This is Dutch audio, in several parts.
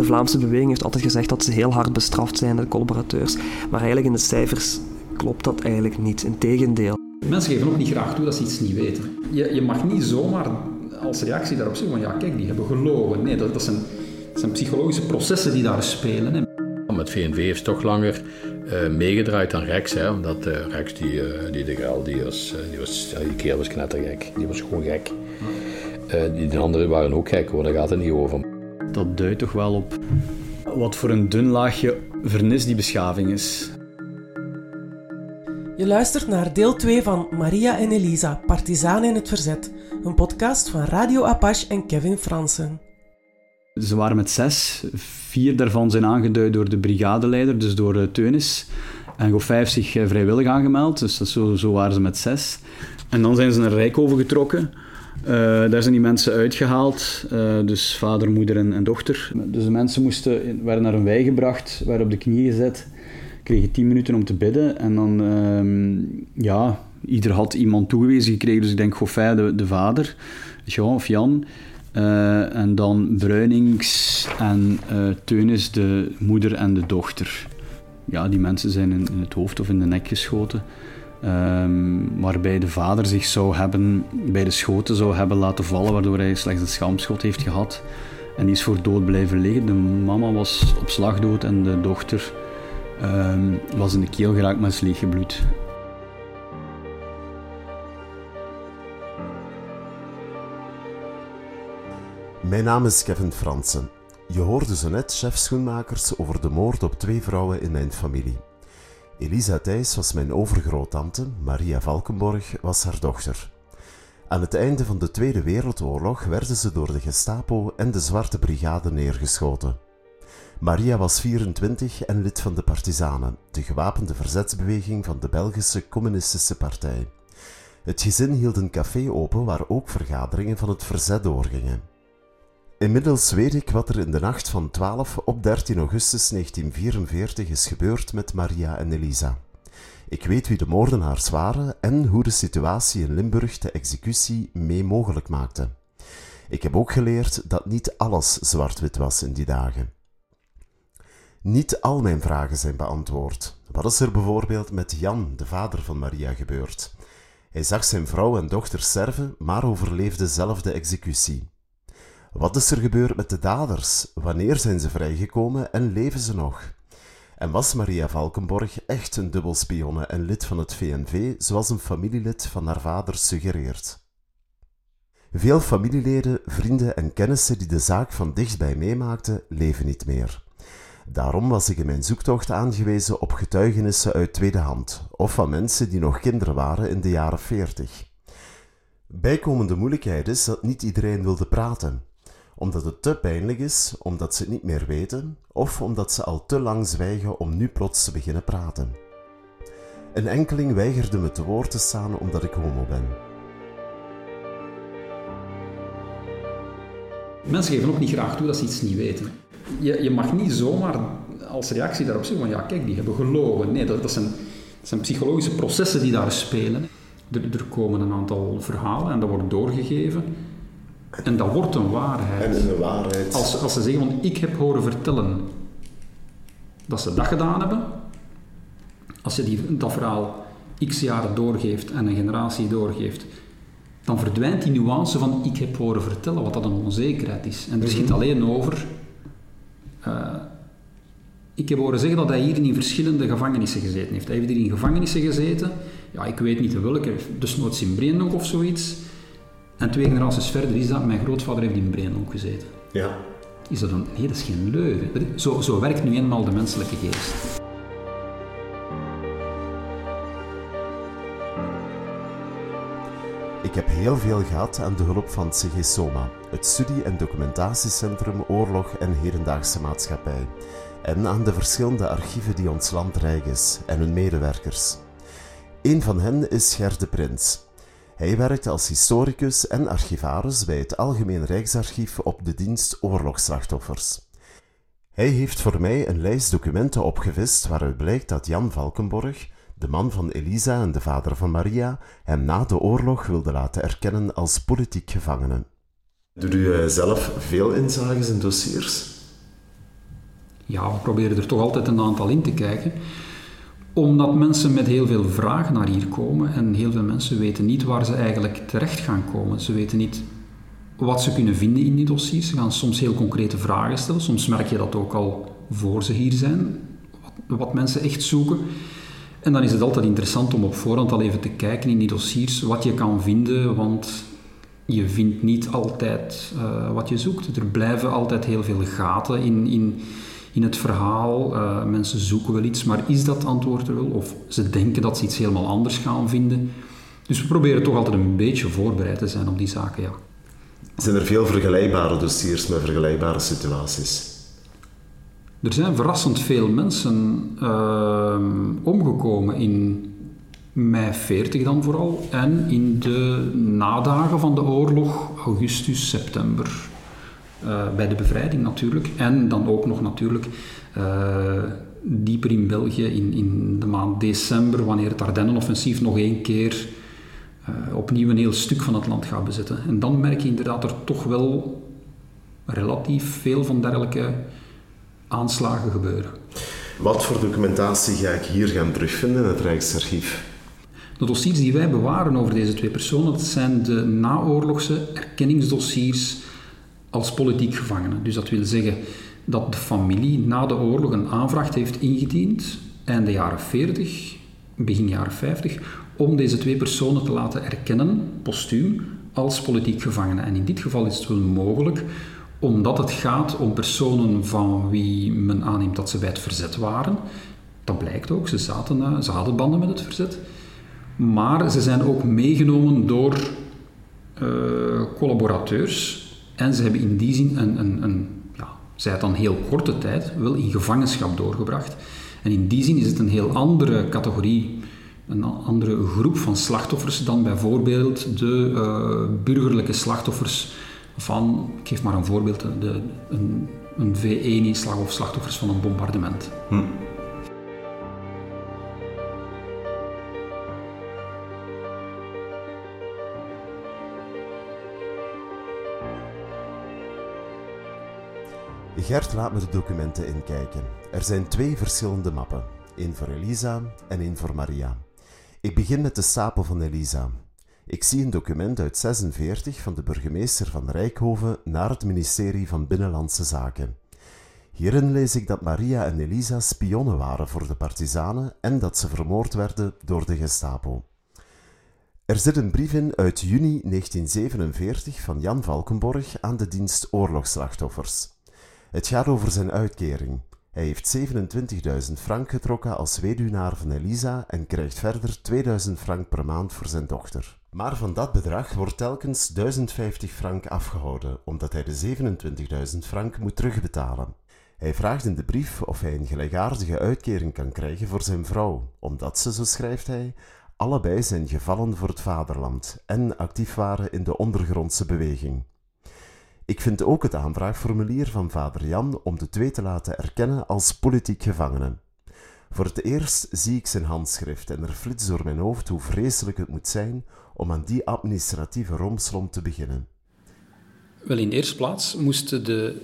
de Vlaamse beweging heeft altijd gezegd dat ze heel hard bestraft zijn, de collaborateurs. Maar eigenlijk in de cijfers klopt dat eigenlijk niet. Integendeel. Mensen geven ook niet graag toe dat ze iets niet weten. Je, je mag niet zomaar als reactie daarop zeggen van ja, kijk, die hebben gelogen. Nee, dat, dat, zijn, dat zijn psychologische processen die daar spelen. Hè. Met VNV heeft toch langer uh, meegedraaid dan Rex. Hè? Omdat uh, Rex, die, uh, die de Grel, die was, die, was, die kerel was knettergek. Die was gewoon gek. die de anderen waren ook gek hoor, daar gaat het niet over. Dat duidt toch wel op wat voor een dun laagje vernis die beschaving is. Je luistert naar deel 2 van Maria en Elisa, Partizanen in het Verzet. Een podcast van Radio Apache en Kevin Fransen. Ze waren met zes. Vier daarvan zijn aangeduid door de brigadeleider, dus door uh, Teunis. En Goffij heeft zich uh, vrijwillig aangemeld, dus dat zo, zo, waren ze met zes. En dan zijn ze naar Rijkoven getrokken. Uh, daar zijn die mensen uitgehaald, dus vader, moeder en, dochter. Dus de mensen moesten, werden naar een wei gebracht, werden op de knieën gezet, kregen tien minuten om te bidden. En dan, ehm, ja, ieder had iemand toegewezen gekregen. Dus ik denk Goffij, de, de vader, Jean of Jan. Uh, en dan Bruinings en Teunis, de moeder en de dochter. Ja, die mensen zijn in het hoofd of in de nek geschoten. Um, waarbij de vader zich zou hebben, bij de schoten zou hebben laten vallen, waardoor hij slechts een schaamschot heeft gehad. En die is voor dood blijven liggen. De mama was op slag dood en de dochter um, was in de keel geraakt met leeggebloed. Mijn naam is Kevin Fransen. Je hoorde zo net chef schoenmakers over de moord op twee vrouwen in mijn familie. Elisa Thijs was mijn overgroottante, Maria Valkenborg was haar dochter. Aan het einde van de Tweede Wereldoorlog werden ze door de Gestapo en de Zwarte Brigade neergeschoten. Maria was 24 en lid van de Partizanen, de gewapende verzetsbeweging van de Belgische Communistische Partij. Het gezin hield een café open waar ook vergaderingen van het verzet doorgingen. Inmiddels weet ik wat er in de nacht van 12 op 13 augustus 1944 is gebeurd met Maria en Elisa. Ik weet wie de moordenaars waren en hoe de situatie in Limburg de executie mee mogelijk maakte. Ik heb ook geleerd dat niet alles zwart-wit was in die dagen. Niet al mijn vragen zijn beantwoord. Wat is er bijvoorbeeld met Jan, de vader van Maria, gebeurd? Hij zag zijn vrouw en dochter sterven, maar overleefde zelf de executie. Wat is er gebeurd met de daders? Wanneer zijn ze vrijgekomen en leven ze nog? En was Maria Valkenborg echt een dubbelspionne en lid van het VNV, zoals een familielid van haar vader suggereert? Veel familieleden, vrienden en kennissen die de zaak van dichtbij meemaakten, leven niet meer. Daarom was ik in mijn zoektocht aangewezen op getuigenissen uit tweede hand, of van mensen die nog kinderen waren in de jaren 40. Bijkomende moeilijkheid is dat niet iedereen wilde praten omdat het te pijnlijk is, omdat ze het niet meer weten, of omdat ze al te lang zwijgen om nu plots te beginnen praten. Een enkeling weigerde me te woord te staan omdat ik homo ben. Mensen geven ook niet graag toe dat ze iets niet weten. Je, je mag niet zomaar als reactie daarop zeggen van ja, kijk, die hebben gelogen. Nee, dat, dat, zijn, dat zijn psychologische processen die daar spelen. Er, er komen een aantal verhalen en dat wordt doorgegeven. En dat wordt een waarheid. En een waarheid. Als, als ze zeggen, van ik heb horen vertellen dat ze dat gedaan hebben, als je die, dat verhaal x jaren doorgeeft en een generatie doorgeeft, dan verdwijnt die nuance van ik heb horen vertellen, wat dat een onzekerheid is. En er schiet mhm. alleen over... Uh, ik heb horen zeggen dat hij hier in verschillende gevangenissen gezeten heeft. Hij heeft hier in gevangenissen gezeten. Ja, ik weet niet welke, dus nooit Breendonk of zoiets. En twee generaties verder is dat, mijn grootvader heeft in Breendonk gezeten. Ja. Is dat een... Nee, dat is geen leugen. Zo, zo werkt nu eenmaal de menselijke geest. Ik heb heel veel gehad aan de hulp van CG Soma, het studie- en documentatiecentrum Oorlog en Hedendaagse Maatschappij, en aan de verschillende archieven die ons land rijk is en hun medewerkers. Een van hen is Ger de Prins, hij werkte als historicus en archivaris bij het Algemeen Rijksarchief op de dienst oorlogsslachtoffers. Hij heeft voor mij een lijst documenten opgevist waaruit blijkt dat Jan Valkenborg, de man van Elisa en de vader van Maria, hem na de oorlog wilde laten erkennen als politiek gevangene. Doet u eh, zelf veel inzages in dossiers? Ja, we proberen er toch altijd een aantal in te kijken omdat mensen met heel veel vragen naar hier komen en heel veel mensen weten niet waar ze eigenlijk terecht gaan komen. Ze weten niet wat ze kunnen vinden in die dossiers. Ze gaan soms heel concrete vragen stellen. Soms merk je dat ook al voor ze hier zijn, wat, wat mensen echt zoeken. En dan is het altijd interessant om op voorhand al even te kijken in die dossiers wat je kan vinden, want je vindt niet altijd uh, wat je zoekt. Er blijven altijd heel veel gaten in, in, in het verhaal. Uh, mensen zoeken wel iets, maar is dat antwoord er wel? Of ze denken dat ze iets helemaal anders gaan vinden. Dus we proberen toch altijd een beetje voorbereid te zijn op die zaken, ja. Zijn er veel vergelijkbare dossiers met vergelijkbare situaties? Er zijn verrassend veel mensen uh, omgekomen in mei 40 dan vooral en in de nadagen van de oorlog, augustus, september. Uh, bij de bevrijding natuurlijk. En dan ook nog natuurlijk uh, dieper in België in, in de maand december, wanneer het Ardennenoffensief nog één keer uh, opnieuw een heel stuk van het land gaat bezetten. En dan merk je inderdaad er toch wel relatief veel van dergelijke aanslagen gebeuren. Wat voor documentatie ga ik hier gaan terugvinden in het Rijksarchief? De dossiers die wij bewaren over deze twee personen, dat zijn de naoorlogse erkenningsdossiers als politiek gevangenen. Dus dat wil zeggen dat de familie na de oorlog een aanvraag heeft ingediend, einde jaren 40, begin jaren 50, om deze twee personen te laten erkennen, postuum, als politiek gevangenen. En in dit geval is het wel mogelijk, omdat het gaat om personen van wie men aanneemt dat ze bij het verzet waren. Dat blijkt ook, ze, zaten, ze hadden banden met het verzet. Maar ze zijn ook meegenomen door uh, collaborateurs. En ze hebben in die zin een, een, een ja, zij het dan heel korte tijd, wel in gevangenschap doorgebracht. En in die zin is het een heel andere categorie een andere groep van slachtoffers dan bijvoorbeeld de uh, burgerlijke slachtoffers van, ik geef maar een voorbeeld, de, een, een V1-inslag of slachtoffers van een bombardement. Hm. Gert laat me de documenten inkijken. Er zijn twee verschillende mappen. één voor Elisa en één voor Maria. Ik begin met de stapel van Elisa. Ik zie een document uit 46 van de burgemeester van Rijkhoven naar het ministerie van Binnenlandse Zaken. Hierin lees ik dat Maria en Elisa spionnen waren voor de partizanen en dat ze vermoord werden door de Gestapo. Er zit een brief in uit juni 1947 van Jan Valkenborg aan de dienst oorlogsslachtoffers. Het gaat over zijn uitkering. Hij heeft 27.000 frank getrokken als weduwnaar van Elisa en krijgt verder 2000 frank per maand voor zijn dochter. Maar van dat bedrag wordt telkens 1050 frank afgehouden, omdat hij de 27.000 frank moet terugbetalen. Hij vraagt in de brief of hij een gelijkaardige uitkering kan krijgen voor zijn vrouw, omdat ze, zo schrijft hij, allebei zijn gevallen voor het vaderland en actief waren in de ondergrondse beweging. Ik vind ook het aanvraagformulier van vader Jan om de twee te laten erkennen als politiek gevangenen. Voor het eerst zie ik zijn handschrift en er flitst door mijn hoofd hoe vreselijk het moet zijn om aan die administratieve romslomp te beginnen. Wel, in de eerste plaats moesten de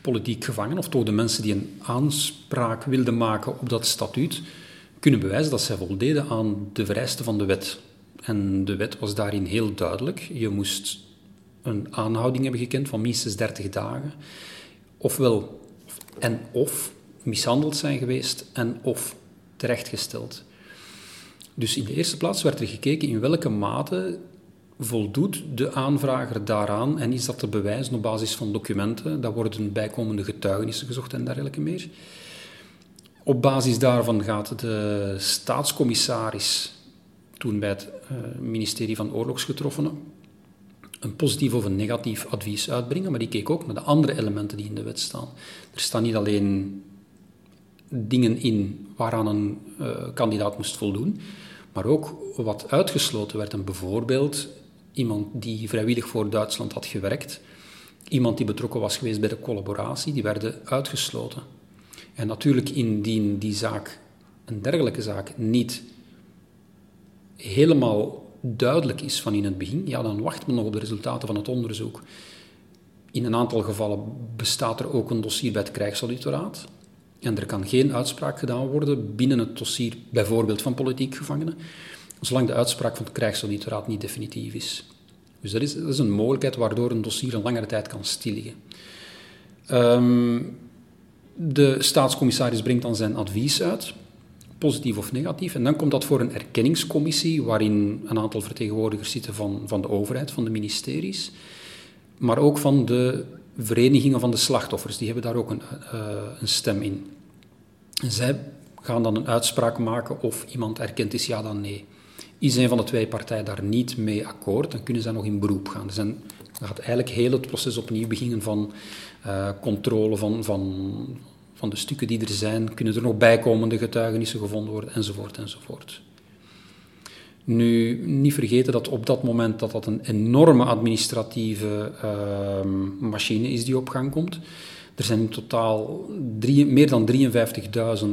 politiek gevangenen, of toch de mensen die een aanspraak wilden maken op dat statuut, kunnen bewijzen dat zij voldeden aan de vereisten van de wet. En de wet was daarin heel duidelijk. Je moest een aanhouding hebben gekend van minstens 30 dagen, ofwel en of mishandeld zijn geweest en of terechtgesteld. Dus in de eerste plaats werd er gekeken in welke mate voldoet de aanvrager daaraan en is dat te bewijzen op basis van documenten. Daar worden bijkomende getuigenissen gezocht en dergelijke meer. Op basis daarvan gaat de staatscommissaris, toen bij het eh, ministerie van Oorlogsgetroffenen, een positief of een negatief advies uitbrengen, maar die keek ook naar de andere elementen die in de wet staan. Er staan niet alleen dingen in waaraan een uh, kandidaat moest voldoen, maar ook wat uitgesloten werd. En bijvoorbeeld iemand die vrijwillig voor Duitsland had gewerkt, iemand die betrokken was geweest bij de collaboratie, die werden uitgesloten. En natuurlijk indien die zaak, een dergelijke zaak, niet helemaal duidelijk is van in het begin, ja, dan wacht men nog op de resultaten van het onderzoek. In een aantal gevallen bestaat er ook een dossier bij het krijgsauditoraat. En er kan geen uitspraak gedaan worden binnen het dossier, bijvoorbeeld van politiek gevangenen, zolang de uitspraak van het krijgsauditoraat niet definitief is. Dus dat is, dat is een mogelijkheid waardoor een dossier een langere tijd kan stilliggen. Um, de staatscommissaris brengt dan zijn advies uit, positief of negatief, en dan komt dat voor een erkenningscommissie waarin een aantal vertegenwoordigers zitten van, van de overheid, van de ministeries, maar ook van de verenigingen van de slachtoffers. Die hebben daar ook een, uh, een stem in. Zij gaan dan een uitspraak maken of iemand erkend is, ja dan nee. Is een van de twee partijen daar niet mee akkoord, dan kunnen zij nog in beroep gaan. Dus dan gaat eigenlijk heel het proces opnieuw beginnen van uh, controle van, van, van de stukken die er zijn. Kunnen er nog bijkomende getuigenissen gevonden worden, enzovoort, enzovoort. Nu, niet vergeten dat op dat moment dat dat een enorme administratieve uh, machine is die op gang komt. Er zijn in totaal meer dan 53.000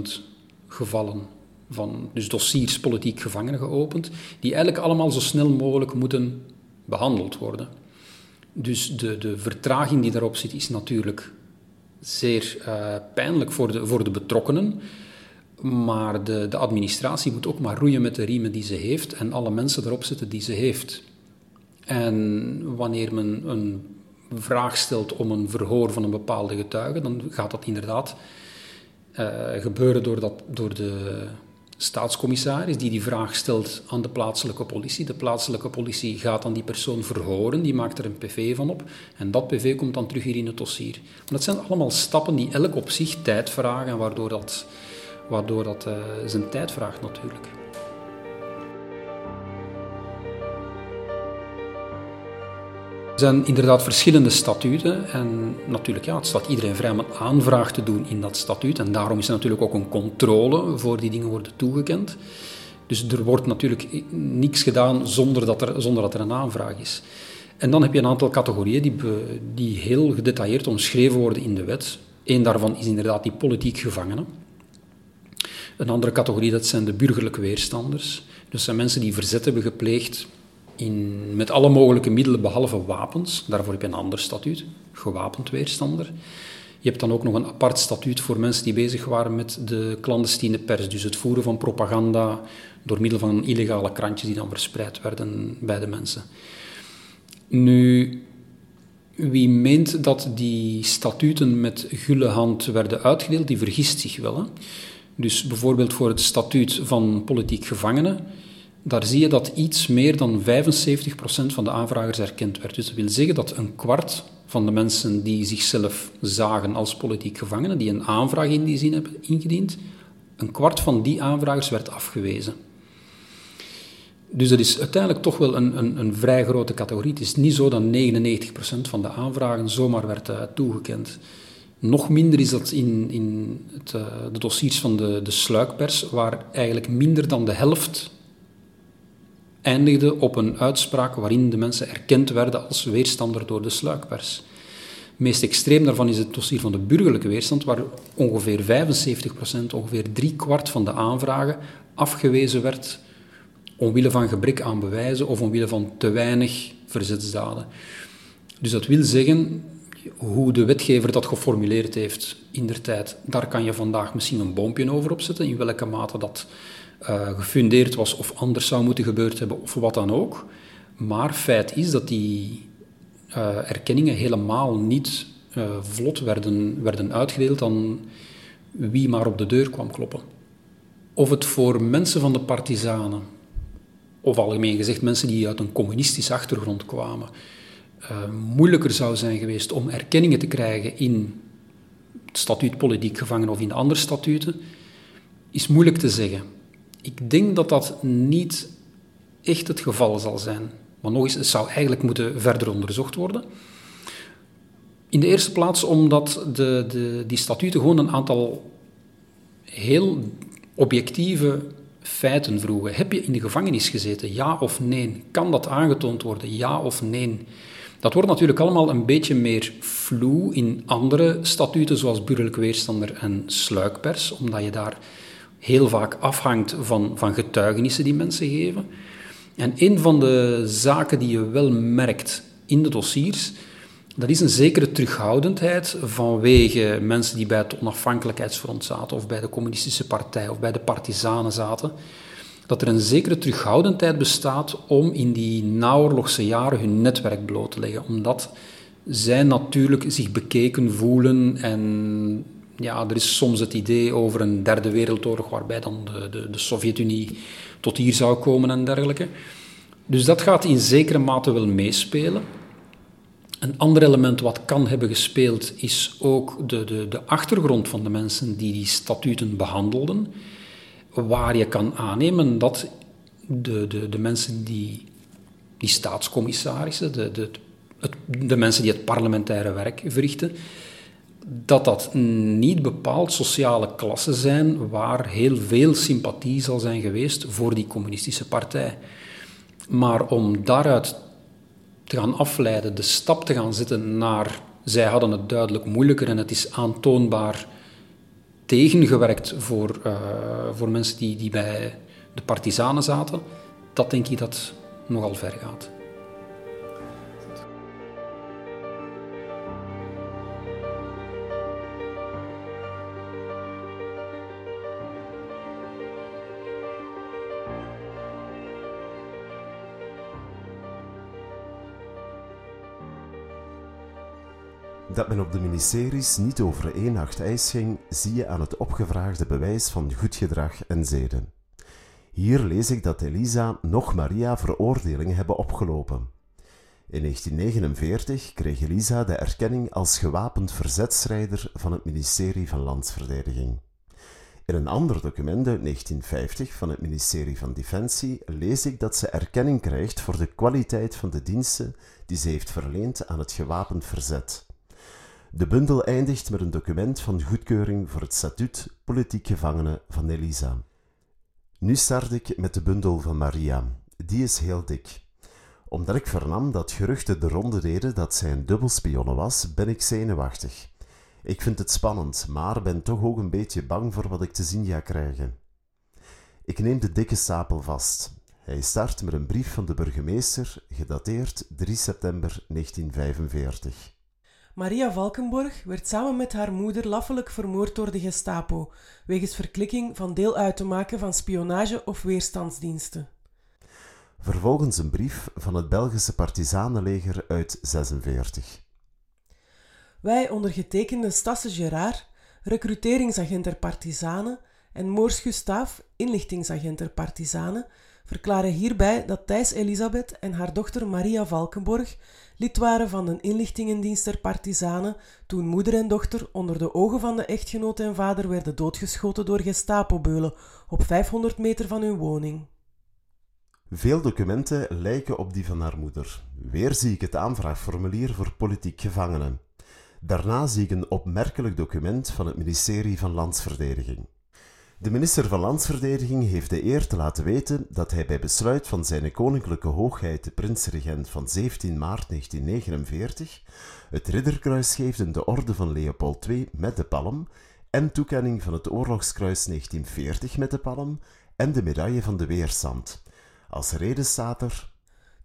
gevallen van dus dossiers politiek gevangenen geopend, die eigenlijk allemaal zo snel mogelijk moeten behandeld worden. Dus de, de vertraging die daarop zit is natuurlijk zeer uh, pijnlijk voor de, voor de betrokkenen. Maar de, de administratie moet ook maar roeien met de riemen die ze heeft en alle mensen erop zetten die ze heeft. En wanneer men een vraag stelt om een verhoor van een bepaalde getuige, dan gaat dat inderdaad uh, gebeuren door, dat, door de staatscommissaris die die vraag stelt aan de plaatselijke politie. De plaatselijke politie gaat dan die persoon verhoren, die maakt er een PV van op en dat PV komt dan terug hier in het dossier. Maar dat zijn allemaal stappen die elk op zich tijd vragen, waardoor dat, waardoor dat uh, zijn tijd vraagt natuurlijk. Er zijn inderdaad verschillende statuten en natuurlijk, ja, het staat iedereen vrij om een aanvraag te doen in dat statuut en daarom is er natuurlijk ook een controle voor die dingen worden toegekend. Dus er wordt natuurlijk niks gedaan zonder dat er, zonder dat er een aanvraag is. En dan heb je een aantal categorieën die, die heel gedetailleerd omschreven worden in de wet. Eén daarvan is inderdaad die politiek gevangenen. Een andere categorie, dat zijn de burgerlijke weerstanders. Dus dat zijn mensen die verzet hebben gepleegd in, met alle mogelijke middelen behalve wapens. Daarvoor heb je een ander statuut, gewapend weerstander. Je hebt dan ook nog een apart statuut voor mensen die bezig waren met de clandestine pers, dus het voeren van propaganda door middel van illegale krantjes die dan verspreid werden bij de mensen. Nu, wie meent dat die statuten met gulle hand werden uitgedeeld, die vergist zich wel. Hè? Dus bijvoorbeeld voor het statuut van politiek gevangenen daar zie je dat iets meer dan 75% van de aanvragers erkend werd. Dus dat wil zeggen dat een kwart van de mensen die zichzelf zagen als politiek gevangenen, die een aanvraag in die zin hebben ingediend, een kwart van die aanvragers werd afgewezen. Dus dat is uiteindelijk toch wel een, een, een vrij grote categorie. Het is niet zo dat 99% van de aanvragen zomaar werd uh, toegekend. Nog minder is dat in, in het, uh, de dossiers van de, de sluikpers, waar eigenlijk minder dan de helft eindigde op een uitspraak waarin de mensen erkend werden als weerstander door de sluikpers. Meest extreem daarvan is het dossier van de burgerlijke weerstand, waar ongeveer 75%, ongeveer drie kwart van de aanvragen afgewezen werd omwille van gebrek aan bewijzen of omwille van te weinig verzetsdaden. Dus dat wil zeggen, hoe de wetgever dat geformuleerd heeft in der tijd, daar kan je vandaag misschien een boompje over opzetten, in welke mate dat uh, gefundeerd was of anders zou moeten gebeurd hebben of wat dan ook. Maar feit is dat die uh, erkenningen helemaal niet uh, vlot werden, werden uitgedeeld aan wie maar op de deur kwam kloppen. Of het voor mensen van de partizanen, of algemeen gezegd mensen die uit een communistische achtergrond kwamen, moeilijker zou zijn geweest om erkenningen te krijgen in het statuut politiek gevangen of in andere statuten, is moeilijk te zeggen. Ik denk dat dat niet echt het geval zal zijn. Maar nog eens, het zou eigenlijk moeten verder onderzocht worden. In de eerste plaats omdat de, de, die statuten gewoon een aantal heel objectieve feiten vroegen. Heb je in de gevangenis gezeten? Ja of nee? Kan dat aangetoond worden? Ja of nee? Dat wordt natuurlijk allemaal een beetje meer vloe in andere statuten, zoals burgerlijk weerstander en sluikpers, omdat je daar heel vaak afhangt van, van getuigenissen die mensen geven. En een van de zaken die je wel merkt in de dossiers, Dat is een zekere terughoudendheid vanwege mensen die bij het onafhankelijkheidsfront zaten, of bij de communistische partij, of bij de partisanen zaten. Dat er een zekere terughoudendheid bestaat om in die naoorlogse jaren hun netwerk bloot te leggen. Omdat zij natuurlijk zich bekeken voelen en ja, er is soms het idee over een derde wereldoorlog waarbij dan de, de, de Sovjet-Unie tot hier zou komen en dergelijke. Dus dat gaat in zekere mate wel meespelen. Een ander element wat kan hebben gespeeld is ook de, de, de achtergrond van de mensen die die statuten behandelden, waar je kan aannemen dat de, de, de mensen die, die staatscommissarissen, de, de, de mensen die het parlementaire werk verrichten, dat dat niet bepaald sociale klassen zijn waar heel veel sympathie zal zijn geweest voor die communistische partij. Maar om daaruit te gaan afleiden, de stap te gaan zetten naar zij hadden het duidelijk moeilijker en het is aantoonbaar tegengewerkt voor, uh, voor mensen die, die bij de partisanen zaten, dat denk ik dat nogal ver gaat. Dat men op de ministeries niet over één nacht ijs ging, zie je aan het opgevraagde bewijs van goed gedrag en zeden. Hier lees ik dat Elisa nog Maria veroordelingen hebben opgelopen. In 1949 kreeg Elisa de erkenning als gewapend verzetstrijder van het ministerie van Landsverdediging. In een ander document uit 1950 van het ministerie van Defensie lees ik dat ze erkenning krijgt voor de kwaliteit van de diensten die ze heeft verleend aan het gewapend verzet. De bundel eindigt met een document van goedkeuring voor het statuut politiek gevangene van Elisa. Nu start ik met de bundel van Maria. Die is heel dik. Omdat ik vernam dat geruchten de ronde deden dat zij een dubbelspionne was, ben ik zenuwachtig. Ik vind het spannend, maar ben toch ook een beetje bang voor wat ik te zien ga krijgen. Ik neem de dikke stapel vast. Hij start met een brief van de burgemeester, gedateerd 3 september 1945. Maria Valkenborg werd samen met haar moeder laffelijk vermoord door de Gestapo, wegens verklikking van deel uit te maken van spionage of weerstandsdiensten. Vervolgens een brief van het Belgische partisanenleger uit 46. Wij ondergetekende Stasse Gerard, recruteringsagent der partisanen, en Moors Gustaaf, inlichtingsagent der partisanen, verklaren hierbij dat Thijs Elisabeth en haar dochter Maria Valkenborg lid waren van een inlichtingendienst der partisanen toen moeder en dochter onder de ogen van de echtgenoot en vader werden doodgeschoten door Gestapo-beulen op 500 meter van hun woning. Veel documenten lijken op die van haar moeder. Weer zie ik het aanvraagformulier voor politiek gevangenen. Daarna zie ik een opmerkelijk document van het ministerie van Landsverdediging. De minister van Landsverdediging heeft de eer te laten weten dat hij bij besluit van zijn koninklijke hoogheid de prinsregent van 17 maart 1949 het ridderkruis geeft in de orde van Leopold II met de palm en toekenning van het oorlogskruis 1940 met de palm en de medaille van de weerstand. Als reden staat er...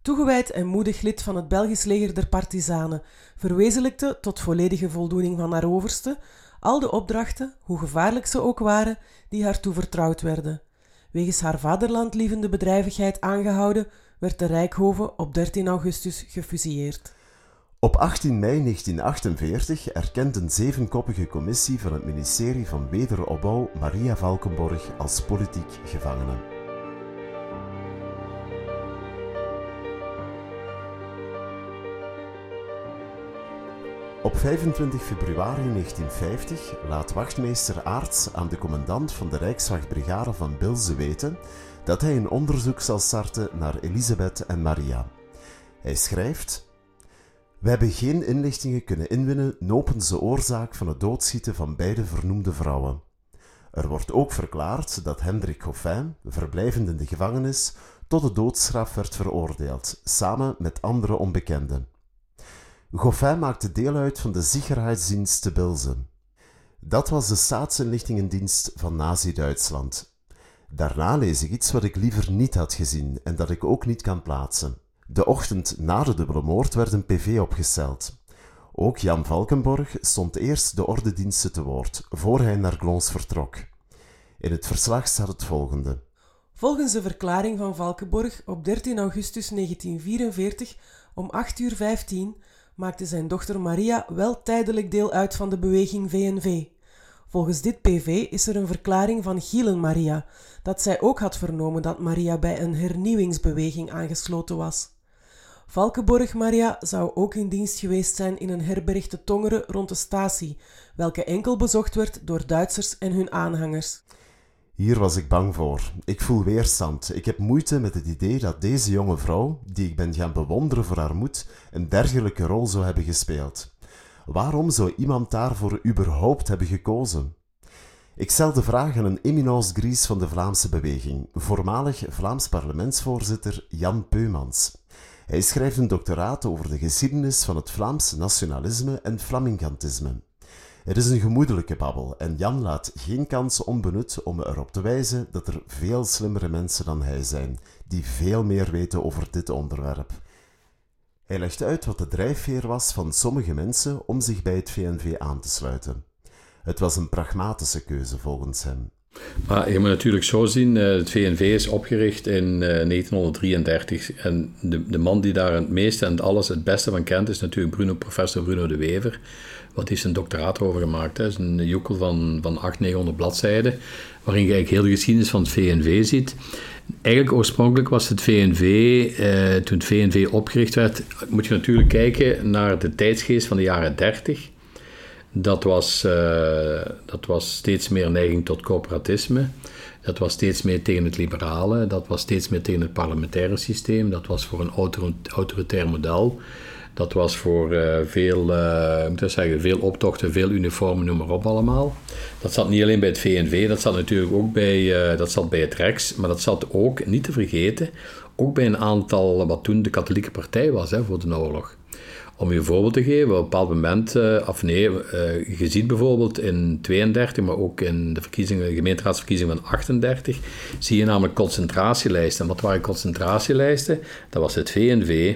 Toegewijd en moedig lid van het Belgisch leger der partisanen, verwezenlijkte tot volledige voldoening van haar overste al de opdrachten, hoe gevaarlijk ze ook waren, die haar toevertrouwd werden. Wegens haar vaderlandlievende bedrijvigheid aangehouden, werd de Rijkhoven op 13 augustus gefusilleerd. Op 18 mei 1948 erkent een zevenkoppige commissie van het ministerie van Wederopbouw Maria Valkenborg als politiek gevangene. Op 25 februari 1950 laat wachtmeester Aarts aan de commandant van de Rijkswachtbrigade van Bilze weten dat hij een onderzoek zal starten naar Elisabeth en Maria. Hij schrijft: We hebben geen inlichtingen kunnen inwinnen nopens de oorzaak van het doodschieten van beide vernoemde vrouwen. Er wordt ook verklaard dat Hendrik Goffin, verblijvend in de gevangenis, tot de doodstraf werd veroordeeld, samen met andere onbekenden. Goffin maakte deel uit van de Sicherheidsdienst te Bilzen. Dat was de staatsinlichtingendienst van Nazi-Duitsland. Daarna lees ik iets wat ik liever niet had gezien en dat ik ook niet kan plaatsen. De ochtend na de dubbele moord werd een PV opgesteld. Ook Jan Valkenborg stond eerst de ordediensten te woord, voor hij naar Glons vertrok. In het verslag staat het volgende. Volgens de verklaring van Valkenborg op 13 augustus 1944 om 8 uur 15 maakte zijn dochter Maria wel tijdelijk deel uit van de beweging VNV. Volgens dit PV is er een verklaring van Gielen Maria, dat zij ook had vernomen dat Maria bij een hernieuwingsbeweging aangesloten was. Valkenborg Maria zou ook in dienst geweest zijn in een herberg te Tongeren rond de statie, welke enkel bezocht werd door Duitsers en hun aanhangers. Hier was ik bang voor. Ik voel weerstand. Ik heb moeite met het idee dat deze jonge vrouw, die ik ben gaan bewonderen voor haar moed, een dergelijke rol zou hebben gespeeld. Waarom zou iemand daarvoor überhaupt hebben gekozen? Ik stel de vraag aan een eminence grise van de Vlaamse beweging, voormalig Vlaams parlementsvoorzitter Jan Peumans. Hij schrijft een doctoraat over de geschiedenis van het Vlaams nationalisme en flamingantisme. Het is een gemoedelijke babbel en Jan laat geen kans onbenut om erop te wijzen dat er veel slimmere mensen dan hij zijn, die veel meer weten over dit onderwerp. Hij legt uit wat de drijfveer was van sommige mensen om zich bij het VNV aan te sluiten. Het was een pragmatische keuze volgens hem. Maar je moet natuurlijk zo zien, eh, het VNV is opgericht in 1933 eh, en de, de man die daar het meeste en alles het beste van kent is natuurlijk Bruno, professor Bruno de Wever, wat hij zijn doctoraat over gemaakt. Het is een joekel van, van 800, 900 bladzijden, waarin je heel de geschiedenis van het VNV ziet. Eigenlijk oorspronkelijk was het VNV, eh, toen het VNV opgericht werd, moet je natuurlijk kijken naar de tijdsgeest van de jaren 30 dat was, uh, dat was steeds meer neiging tot coöperatisme. Dat was steeds meer tegen het liberale. Dat was steeds meer tegen het parlementaire systeem. Dat was voor een autoritair model. Dat was voor uh, veel, uh, moet zeggen, veel optochten, veel uniformen, noem maar op allemaal. Dat zat niet alleen bij het VNV, dat zat natuurlijk ook bij, uh, dat zat bij het Rex, maar dat zat ook, niet te vergeten, ook bij een aantal, wat toen de katholieke partij was hè, voor de oorlog. Om je een voorbeeld te geven, op een bepaald moment, of nee, je ziet bijvoorbeeld in 32, maar ook in de verkiezingen, gemeenteraadsverkiezingen van 38, zie je namelijk concentratielijsten. En wat waren concentratielijsten? Dat was het VNV,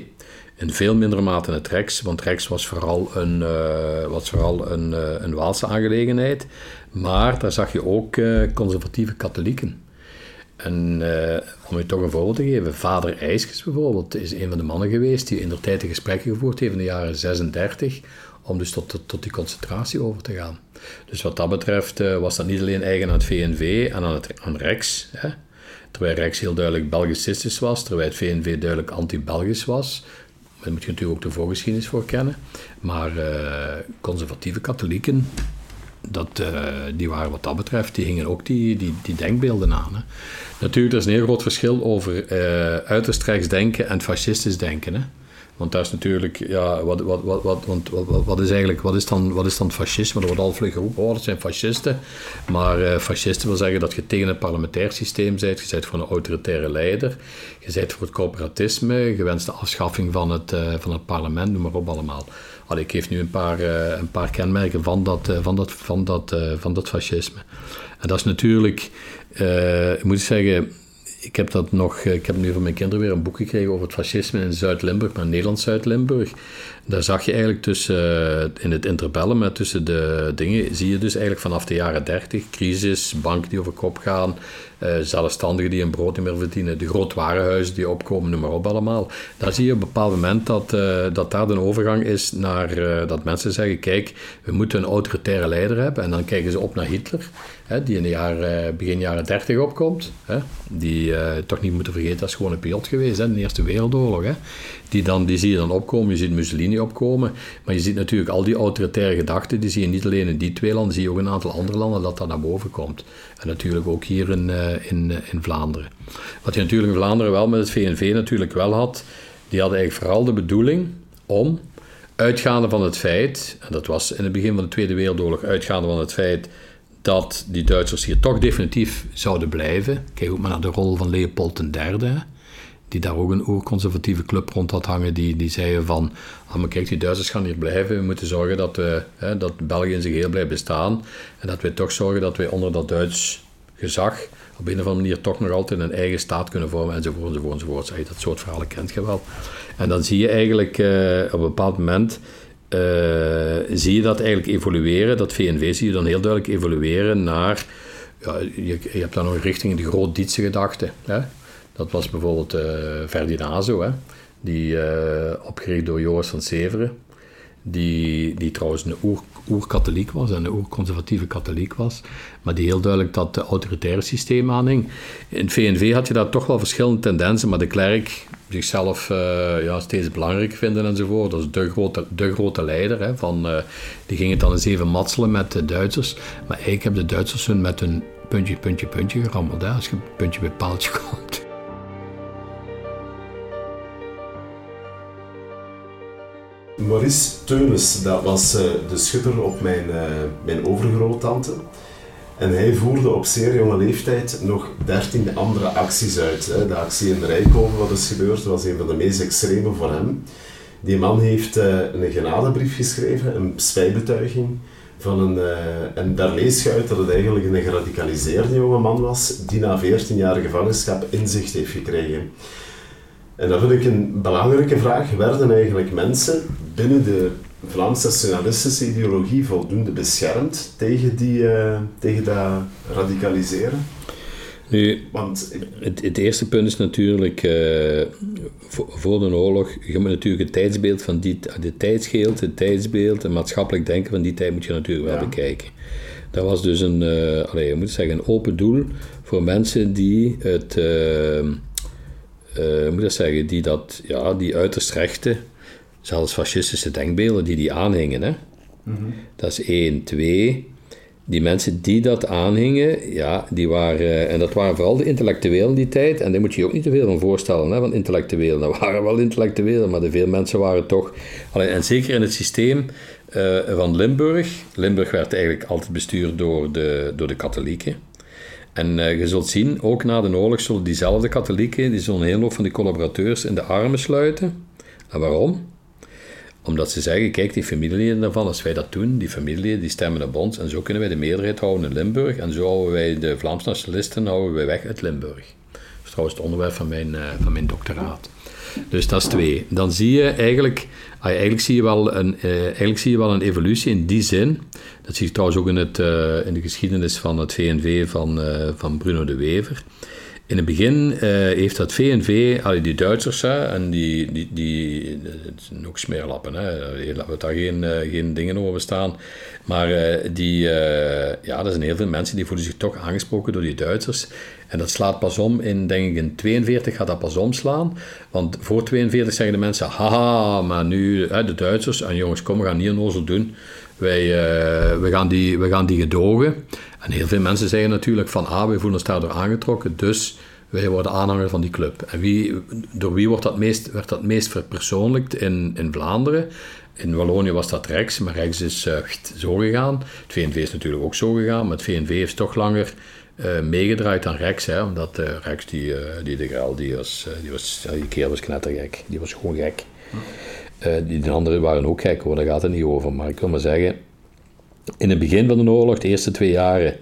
in veel mindere mate het Rex, want Rex was vooral een, uh, vooral een, een Waalse aangelegenheid. Maar daar zag je ook conservatieve katholieken. En om je toch een voorbeeld te geven, vader IJskes bijvoorbeeld is een van de mannen geweest die in de tijd gesprekken gevoerd heeft in de jaren 36 om dus tot, tot, die concentratie over te gaan. Dus wat dat betreft was dat niet alleen eigen aan het VNV en aan, het, aan Rex, hè? terwijl Rex heel duidelijk Belgicistisch was, terwijl het VNV duidelijk anti-Belgisch was. Daar moet je natuurlijk ook de voorgeschiedenis voor kennen. Maar uh, conservatieve katholieken dat, uh, die waren wat dat betreft, die hingen ook die, die, die denkbeelden aan. Hè. Natuurlijk, er is een heel groot verschil over uh, uiterst rechts denken en fascistisch denken. Hè. Want daar is natuurlijk, ja, wat, wat, wat, wat, want, wat, wat, is eigenlijk, wat is, dan, wat is dan fascisme? Er wordt al vlug geroepen, oh, dat zijn fascisten. Maar uh, fascisten wil zeggen dat je tegen het parlementair systeem bent, je bent voor een autoritaire leider, je bent voor het corporatisme, gewenste afschaffing van het, uh, van het parlement, noem maar op allemaal. Allee, ik geef nu een paar, uh, een paar kenmerken van dat, van, dat, van, dat, van dat fascisme. En dat is natuurlijk, ik moet zeggen, ik heb dat nog, eh, ik heb nu van mijn kinderen weer een boek gekregen over het fascisme in Zuid-Limburg, maar Nederlands Zuid-Limburg. Daar zag je eigenlijk tussen, eh, in het interbellum, tussen de dingen, zie je dus eigenlijk vanaf de jaren 30, crisis, banken die over kop gaan, uh, zelfstandigen die een brood niet meer verdienen, de grootwarenhuizen die opkomen, noem maar op allemaal. Daar zie je op een bepaald moment dat, dat daar een overgang is naar dat mensen zeggen, kijk, we moeten een autoritaire leider hebben en dan kijken ze op naar Hitler die in de jaren, begin jaren 30 opkomt. Hè, die uh, toch niet moeten vergeten, dat is gewoon een pilot geweest hè, de Eerste Wereldoorlog. Hè. Die, dan, die zie je dan opkomen, je ziet Mussolini opkomen, maar je ziet natuurlijk al die autoritaire gedachten, die zie je niet alleen in die twee landen, zie je ook in een aantal andere landen dat dat naar boven komt. En natuurlijk ook hier in, uh, in, in Vlaanderen. Wat je natuurlijk in Vlaanderen wel met het VNV natuurlijk wel had, die hadden eigenlijk vooral de bedoeling om, uitgaande van het feit, en dat was in het begin van de Tweede Wereldoorlog, uitgaande van het feit dat die Duitsers hier toch definitief zouden blijven. Kijk ook maar naar de rol van Leopold III, die daar ook een oerconservatieve club rond had hangen, die, die zeiden van, ah, maar kijk, die Duitsers gaan hier blijven, we moeten zorgen dat, we, hè, dat België in zijn geheel blijft bestaan, en dat we toch zorgen dat wij onder dat Duits gezag op een of andere manier toch nog altijd een eigen staat kunnen vormen, enzovoort, enzovoort, enzovoort. Dat soort verhalen kent je wel. En dan zie je eigenlijk uh, op een bepaald moment zie je dat eigenlijk evolueren, dat VNV zie je dan heel duidelijk evolueren naar, ja, je, je hebt dan nog richting de groot-Dietse gedachte. Hè? Dat was bijvoorbeeld uh, hè? die opgericht door Joris van Severen die, die trouwens een oer, oer-katholiek was en een oer-conservatieve katholiek was, maar die heel duidelijk dat autoritaire systeem aanhing. In het VNV had je daar toch wel verschillende tendensen, maar de klerk zichzelf uh, ja, steeds belangrijker vinden enzovoort. Dat is de grote, de grote leider. Hè, van, uh, die gingen dan eens even matselen met de Duitsers. Maar eigenlijk hebben de Duitsers hun met een puntje, puntje, puntje gerammeld. Als je puntje bij paaltje komt. Maurice Teunis, dat was uh, de schutter op mijn, mijn overgroottante. En hij voerde op zeer jonge leeftijd nog dertien andere acties uit. De actie in Rijkoven, wat is gebeurd, was een van de meest extreme voor hem. Die man heeft uh, een genadebrief geschreven, een spijtbetuiging. Van een, en daar lees je uit dat het eigenlijk een geradicaliseerde jonge man was, die na 14 jaar gevangenschap inzicht heeft gekregen. En dat vind ik een belangrijke vraag. Werden eigenlijk mensen binnen de Vlaamse nationalistische ideologie voldoende beschermd tegen, die, uh, tegen dat radicaliseren? Nu, Want, het, het, eerste punt is natuurlijk, uh, voor, voor, de oorlog, je moet natuurlijk het tijdsbeeld van die, de tijdsgeeld, het tijdsbeeld, het maatschappelijk denken van die tijd moet je natuurlijk wel bekijken. Dat was dus een, uh, allez, je moet zeggen, een open doel voor mensen die het, uh, moet ik zeggen, die, dat, ja, die uiterst rechte, zelfs fascistische denkbeelden, die die aanhingen. Hè? Mhm. Dat is één. Twee, die mensen die dat aanhingen, ja, die waren, en dat waren vooral de intellectuelen die tijd, en daar moet je je ook niet te veel van voorstellen, hè, van intellectuelen. Dat waren wel intellectuelen, maar de veel mensen waren toch, alleen, en zeker in het systeem uh, van Limburg, Limburg werd eigenlijk altijd bestuurd door de, door de katholieken, en uh, je zult zien, ook na de oorlog zullen diezelfde katholieken, die zullen een hele hoop van die collaborateurs in de armen sluiten. En waarom? Omdat ze zeggen, kijk, die familieleden daarvan, als wij dat doen, die familie die stemmen op ons, en zo kunnen wij de meerderheid houden in Limburg, en zo houden wij de Vlaamse nationalisten houden wij weg uit Limburg. Dat is trouwens het onderwerp van mijn, uh, van mijn doctoraat. Dus dat is twee. Dan zie je eigenlijk, ah, eigenlijk, zie je wel een, uh, eigenlijk zie je wel een evolutie in die zin. Dat zie je trouwens ook in, het, uh, in de geschiedenis van het VNV van, van Bruno de Wever. In het begin heeft dat VNV, allee, die Duitsers, en die, die, die het zijn ook smeerlappen, hè, laten we daar geen, geen dingen over staan. Maar die, ja, er zijn heel veel mensen die voelen zich toch aangesproken door die Duitsers. En dat slaat pas om in, denk ik, in 42 gaat dat pas omslaan. Want voor 42 zeggen de mensen, haha, maar nu, hè, de Duitsers, en jongens, kom, we gaan niet ozel doen. Wij, we, gaan die, we gaan die gedogen. En heel veel mensen zeggen natuurlijk van, ah, we voelen ons daardoor aangetrokken, dus wij worden aanhanger van die club. En wie, door wie wordt dat meest, werd dat meest verpersoonlijkt in, in Vlaanderen? In Wallonië was dat rechts, maar rechts is uh, zo gegaan. Het VNV is natuurlijk ook zo gegaan, maar het VNV heeft toch langer uh, meegedraaid dan Rex. Hè, omdat uh, Rex, die, die de Graal, die was, die, was, die kerel was knettergek. Die was gewoon gek. die de anderen waren ook gek, hoor, daar gaat het niet over. Maar ik wil maar zeggen, in het begin van de oorlog, de eerste twee jaren,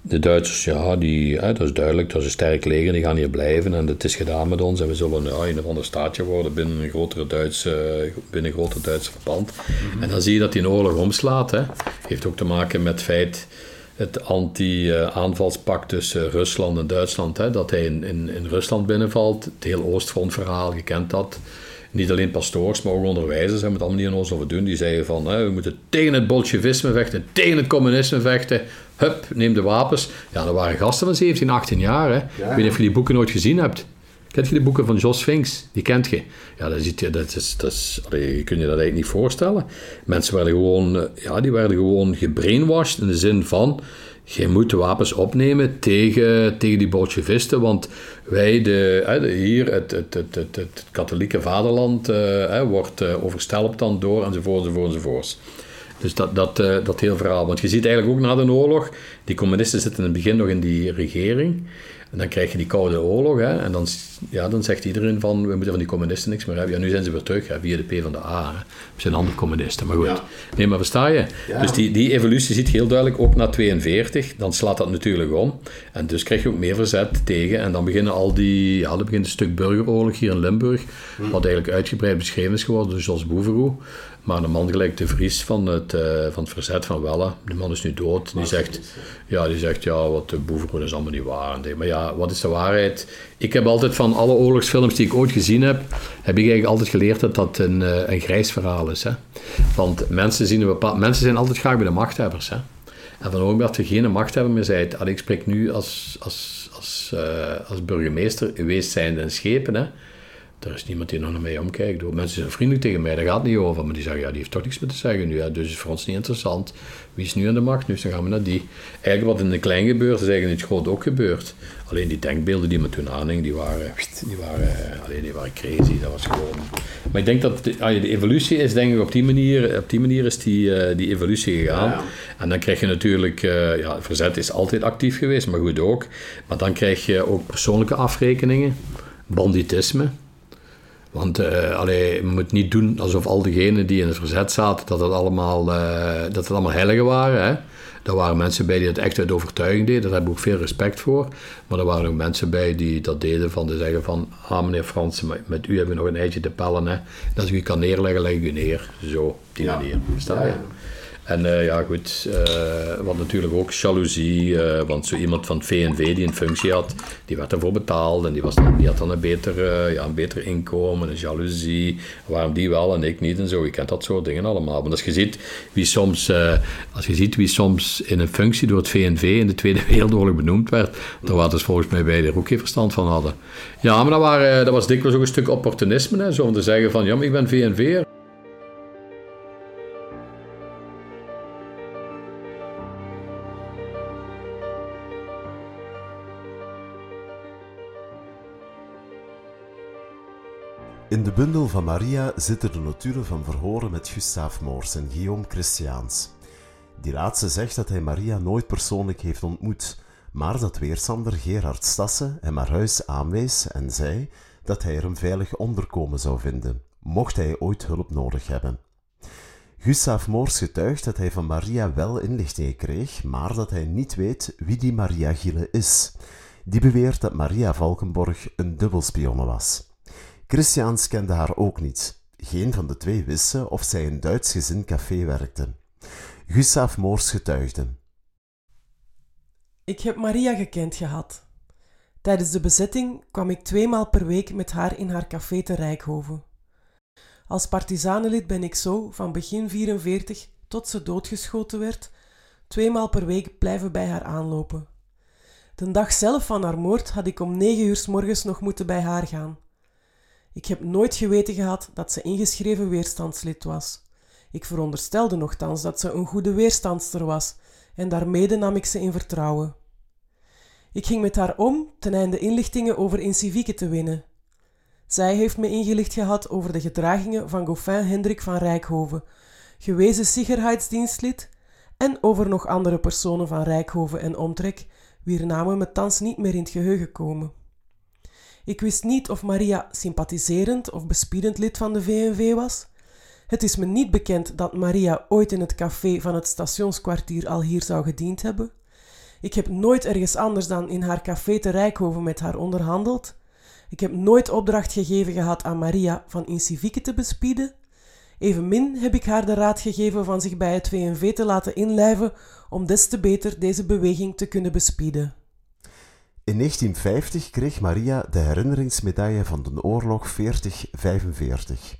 de Duitsers, ja, die, dat is duidelijk, dat is een sterk leger, die gaan hier blijven en het is gedaan met ons en we zullen ja, een of ander staatje worden binnen een grotere Duitse, binnen een groter Duitse verband. Mhm. En dan zie je dat die een oorlog omslaat. Hè. Heeft ook te maken met het feit het anti-aanvalspact tussen Rusland en Duitsland, hè, dat hij in, in, in Rusland binnenvalt. Het hele Oostfrontverhaal, je kent dat. Niet alleen pastoors, maar ook onderwijzers hebben het allemaal niet ons over doen. Die zeiden van, hè, we moeten tegen het bolsjewisme vechten, tegen het communisme vechten. Hup, neem de wapens. Ja, dat waren gasten van 17, 18 jaar. Hè. Ik weet niet of je die boeken nooit gezien hebt. Kent je de boeken van Jos Finks? Die kent je. Ja, dat, je, dat is, dat is, je kunt je dat eigenlijk niet voorstellen. Mensen werden gewoon, eh, ja, die werden gewoon gebrainwashed in de zin van... Je moet wapens opnemen tegen, tegen die bolsjevisten, want wij, de, hier, het, het, het, het, het katholieke vaderland, uh, wordt uh, overstelpt dan door, enzovoort, enzovoort, enzovoort. Dus dat, dat, uh, dat heel verhaal. Want je ziet eigenlijk ook na de oorlog, die communisten zitten in het begin nog in die regering. En dan krijg je die Koude Oorlog. Hè, en dan, ja, dan zegt iedereen van, we moeten van die communisten niks meer hebben. Ja, nu zijn ze weer terug, hè, via de P van de A. Hè. We zijn andere communisten, maar goed. Nee, maar versta je? Dus die, die evolutie ziet heel duidelijk ook na 42. Dan slaat dat natuurlijk om. En dus krijg je ook meer verzet tegen. En dan beginnen al die, ja, dan begint een stuk burgeroorlog hier in Limburg. Hm. Wat eigenlijk uitgebreid beschreven is geworden door Jos Boeveroe. Maar een man gelijk de Vries van het, uh, van het verzet van Welle, die man is nu dood, die zegt, ja, die zegt, ja, wat de Boeveroe is allemaal niet waar. Maar ja, wat is de waarheid? Ik heb altijd van alle oorlogsfilms die ik ooit gezien heb, heb ik eigenlijk altijd geleerd dat dat een, uh, een grijs verhaal is. Hè? Want mensen, zien een bepaald, mensen zijn altijd graag bij de machthebbers. Hè? En van het dat je geen machthebber meer bent, ik spreek nu als, als, als, uh, als burgemeester, geweest zijnde in Schepen, hè, er is niemand die nog naar mij omkijkt. Mensen zijn vriendelijk tegen mij, daar gaat het niet over. Maar die zeggen, ja, die heeft toch niks meer te zeggen nu. Ja, dus is voor ons niet interessant. Wie is nu aan de macht? Nu dan gaan we naar die. Eigenlijk wat in de klein gebeurt, is eigenlijk in het groot ook gebeurd. Alleen die denkbeelden die me toen aanhing, die waren, die waren, alleen die waren crazy. Dat was gewoon... Maar ik denk dat de, ah, de evolutie is, denk ik, op die manier, op die manier is die, uh, die evolutie gegaan. En dan krijg je natuurlijk, uh, ja, verzet is altijd actief geweest, maar goed ook. Maar dan krijg je ook persoonlijke afrekeningen, banditisme. Want uh, allee, je moet niet doen alsof al diegenen die in het verzet zaten, dat het allemaal, uh, dat het allemaal heiligen waren. Hè? Er waren mensen bij die het echt uit overtuiging deden, daar heb ik ook veel respect voor. Maar er waren ook mensen bij die dat deden van te zeggen van, ah meneer Frans, met u hebben we nog een eitje te pellen. Hè? En als ik u kan neerleggen, leg ik u neer. Zo, op die ja. manier. Sta je? En uh, ja, goed, uh, wat natuurlijk ook jaloezie, uh, want zo iemand van het VNV die een functie had, die werd ervoor betaald en die, was dan, die had dan een beter, ja, een beter inkomen, een jaloezie, waarom die wel en ik niet en zo. Je kent dat soort dingen allemaal. Maar als je ziet wie soms, als je ziet wie soms in een functie door het VNV in de Tweede Wereldoorlog benoemd werd, daar waren dus volgens mij bij er ook geen verstand van hadden. Ja, maar dat, waren, dat was dikwijls ook een stuk opportunisme, hè, zo om te zeggen van, ja, ik ben VNV'er. In de bundel van Maria zitten de notulen van verhoren met Gustave Moors en Guillaume Christiaans. Die laatste zegt dat hij Maria nooit persoonlijk heeft ontmoet, maar dat weerstander Gerard Stassen hem haar huis aanwees en zei dat hij er een veilig onderkomen zou vinden, mocht hij ooit hulp nodig hebben. Gustave Moors getuigt dat hij van Maria wel inlichtingen kreeg, maar dat hij niet weet wie die Maria Gille is. Die beweert dat Maria Valkenborg een dubbelspionne was. Christiaans kende haar ook niet. Geen van de twee wisten of zij in Duits gezin café werkte. Gustav Moors getuigde. Ik heb Maria gekend gehad. Tijdens de bezetting kwam ik tweemaal per week met haar in haar café te Rijkhoven. Als partizanenlid ben ik zo, van begin 44 tot ze doodgeschoten werd, tweemaal per week blijven bij haar aanlopen. De dag zelf van haar moord had ik om negen uur s morgens nog moeten bij haar gaan. Ik heb nooit geweten gehad dat ze ingeschreven weerstandslid was. Ik veronderstelde nogthans dat ze een goede weerstandster was en daarmee nam ik ze in vertrouwen. Ik ging met haar om ten einde inlichtingen over Incivieke te winnen. Zij heeft me ingelicht gehad over de gedragingen van Goffin Hendrik van Rijkhoven, gewezen Sicherheidsdienstlid, en over nog andere personen van Rijkhoven en omtrek, wier namen me thans niet meer in het geheugen komen. Ik wist niet of Maria sympathiserend of bespiedend lid van de VNV was. Het is me niet bekend dat Maria ooit in het café van het stationskwartier al hier zou gediend hebben. Ik heb nooit ergens anders dan in haar café te Rijkhoven met haar onderhandeld. Ik heb nooit opdracht gegeven gehad aan Maria van Incivieke te bespieden. Evenmin heb ik haar de raad gegeven van zich bij het VNV te laten inlijven om des te beter deze beweging te kunnen bespieden. In 1950 kreeg Maria de herinneringsmedaille van de oorlog 4045.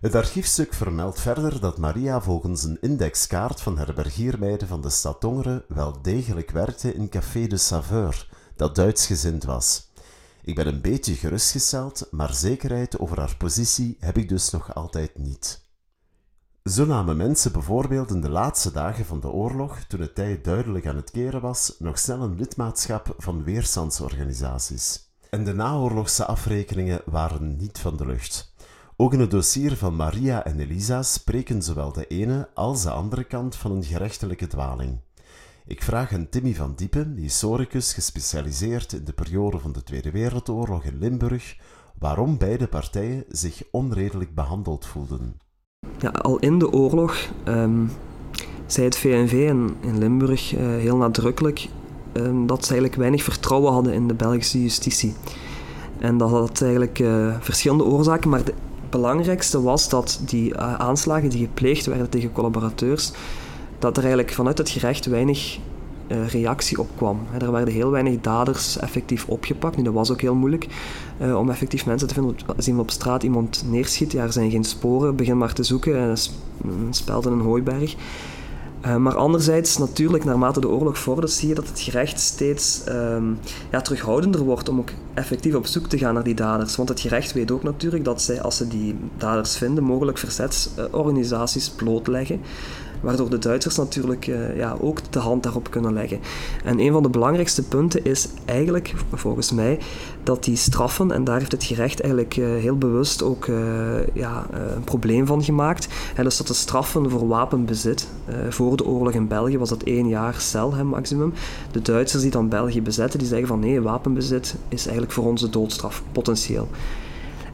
Het archiefstuk vermeldt verder dat Maria volgens een indexkaart van herbergiermeiden van de stad Tongeren wel degelijk werkte in Café de Saveur, dat Duitsgezind was. Ik ben een beetje gerustgesteld, maar zekerheid over haar positie heb ik dus nog altijd niet. Zo namen mensen bijvoorbeeld in de laatste dagen van de oorlog, toen het tijd duidelijk aan het keren was, nog snel een lidmaatschap van weerstandsorganisaties. En de naoorlogse afrekeningen waren niet van de lucht. Ook in het dossier van Maria en Elisa spreken zowel de ene als de andere kant van een gerechtelijke dwaling. Ik vraag aan Timmy van Diepen, historicus gespecialiseerd in de periode van de Tweede Wereldoorlog in Limburg, waarom beide partijen zich onredelijk behandeld voelden. Ja, al in de oorlog um, zei het VNV in, Limburg uh, heel nadrukkelijk um, dat ze eigenlijk weinig vertrouwen hadden in de Belgische justitie. En dat had eigenlijk uh, verschillende oorzaken, maar de belangrijkste was dat die uh, aanslagen die gepleegd werden tegen collaborateurs, dat er eigenlijk vanuit het gerecht weinig uh, reactie op kwam. Er werden heel weinig daders effectief opgepakt. Nu, dat was ook heel moeilijk uh, om effectief mensen te vinden. Als iemand op straat iemand neerschiet, ja, er zijn geen sporen, begin maar te zoeken. En een speld in een hooiberg. Maar anderzijds, natuurlijk, naarmate de oorlog vordert, zie je dat het gerecht steeds um, ja, terughoudender wordt om ook effectief op zoek te gaan naar die daders. Want het gerecht weet ook natuurlijk dat zij, als ze die daders vinden, mogelijk verzetsorganisaties blootleggen waardoor de Duitsers natuurlijk uh, ja, ook de hand daarop kunnen leggen. En een van de belangrijkste punten is eigenlijk, volgens mij, dat die straffen, en daar heeft het gerecht eigenlijk uh, heel bewust ook uh, ja, een probleem van gemaakt, en dus dat de straffen voor wapenbezit, voor de oorlog in België was dat één jaar cel, hè, maximum. De Duitsers die dan België bezetten, die zeggen van nee, wapenbezit is eigenlijk voor ons de doodstraf, potentieel.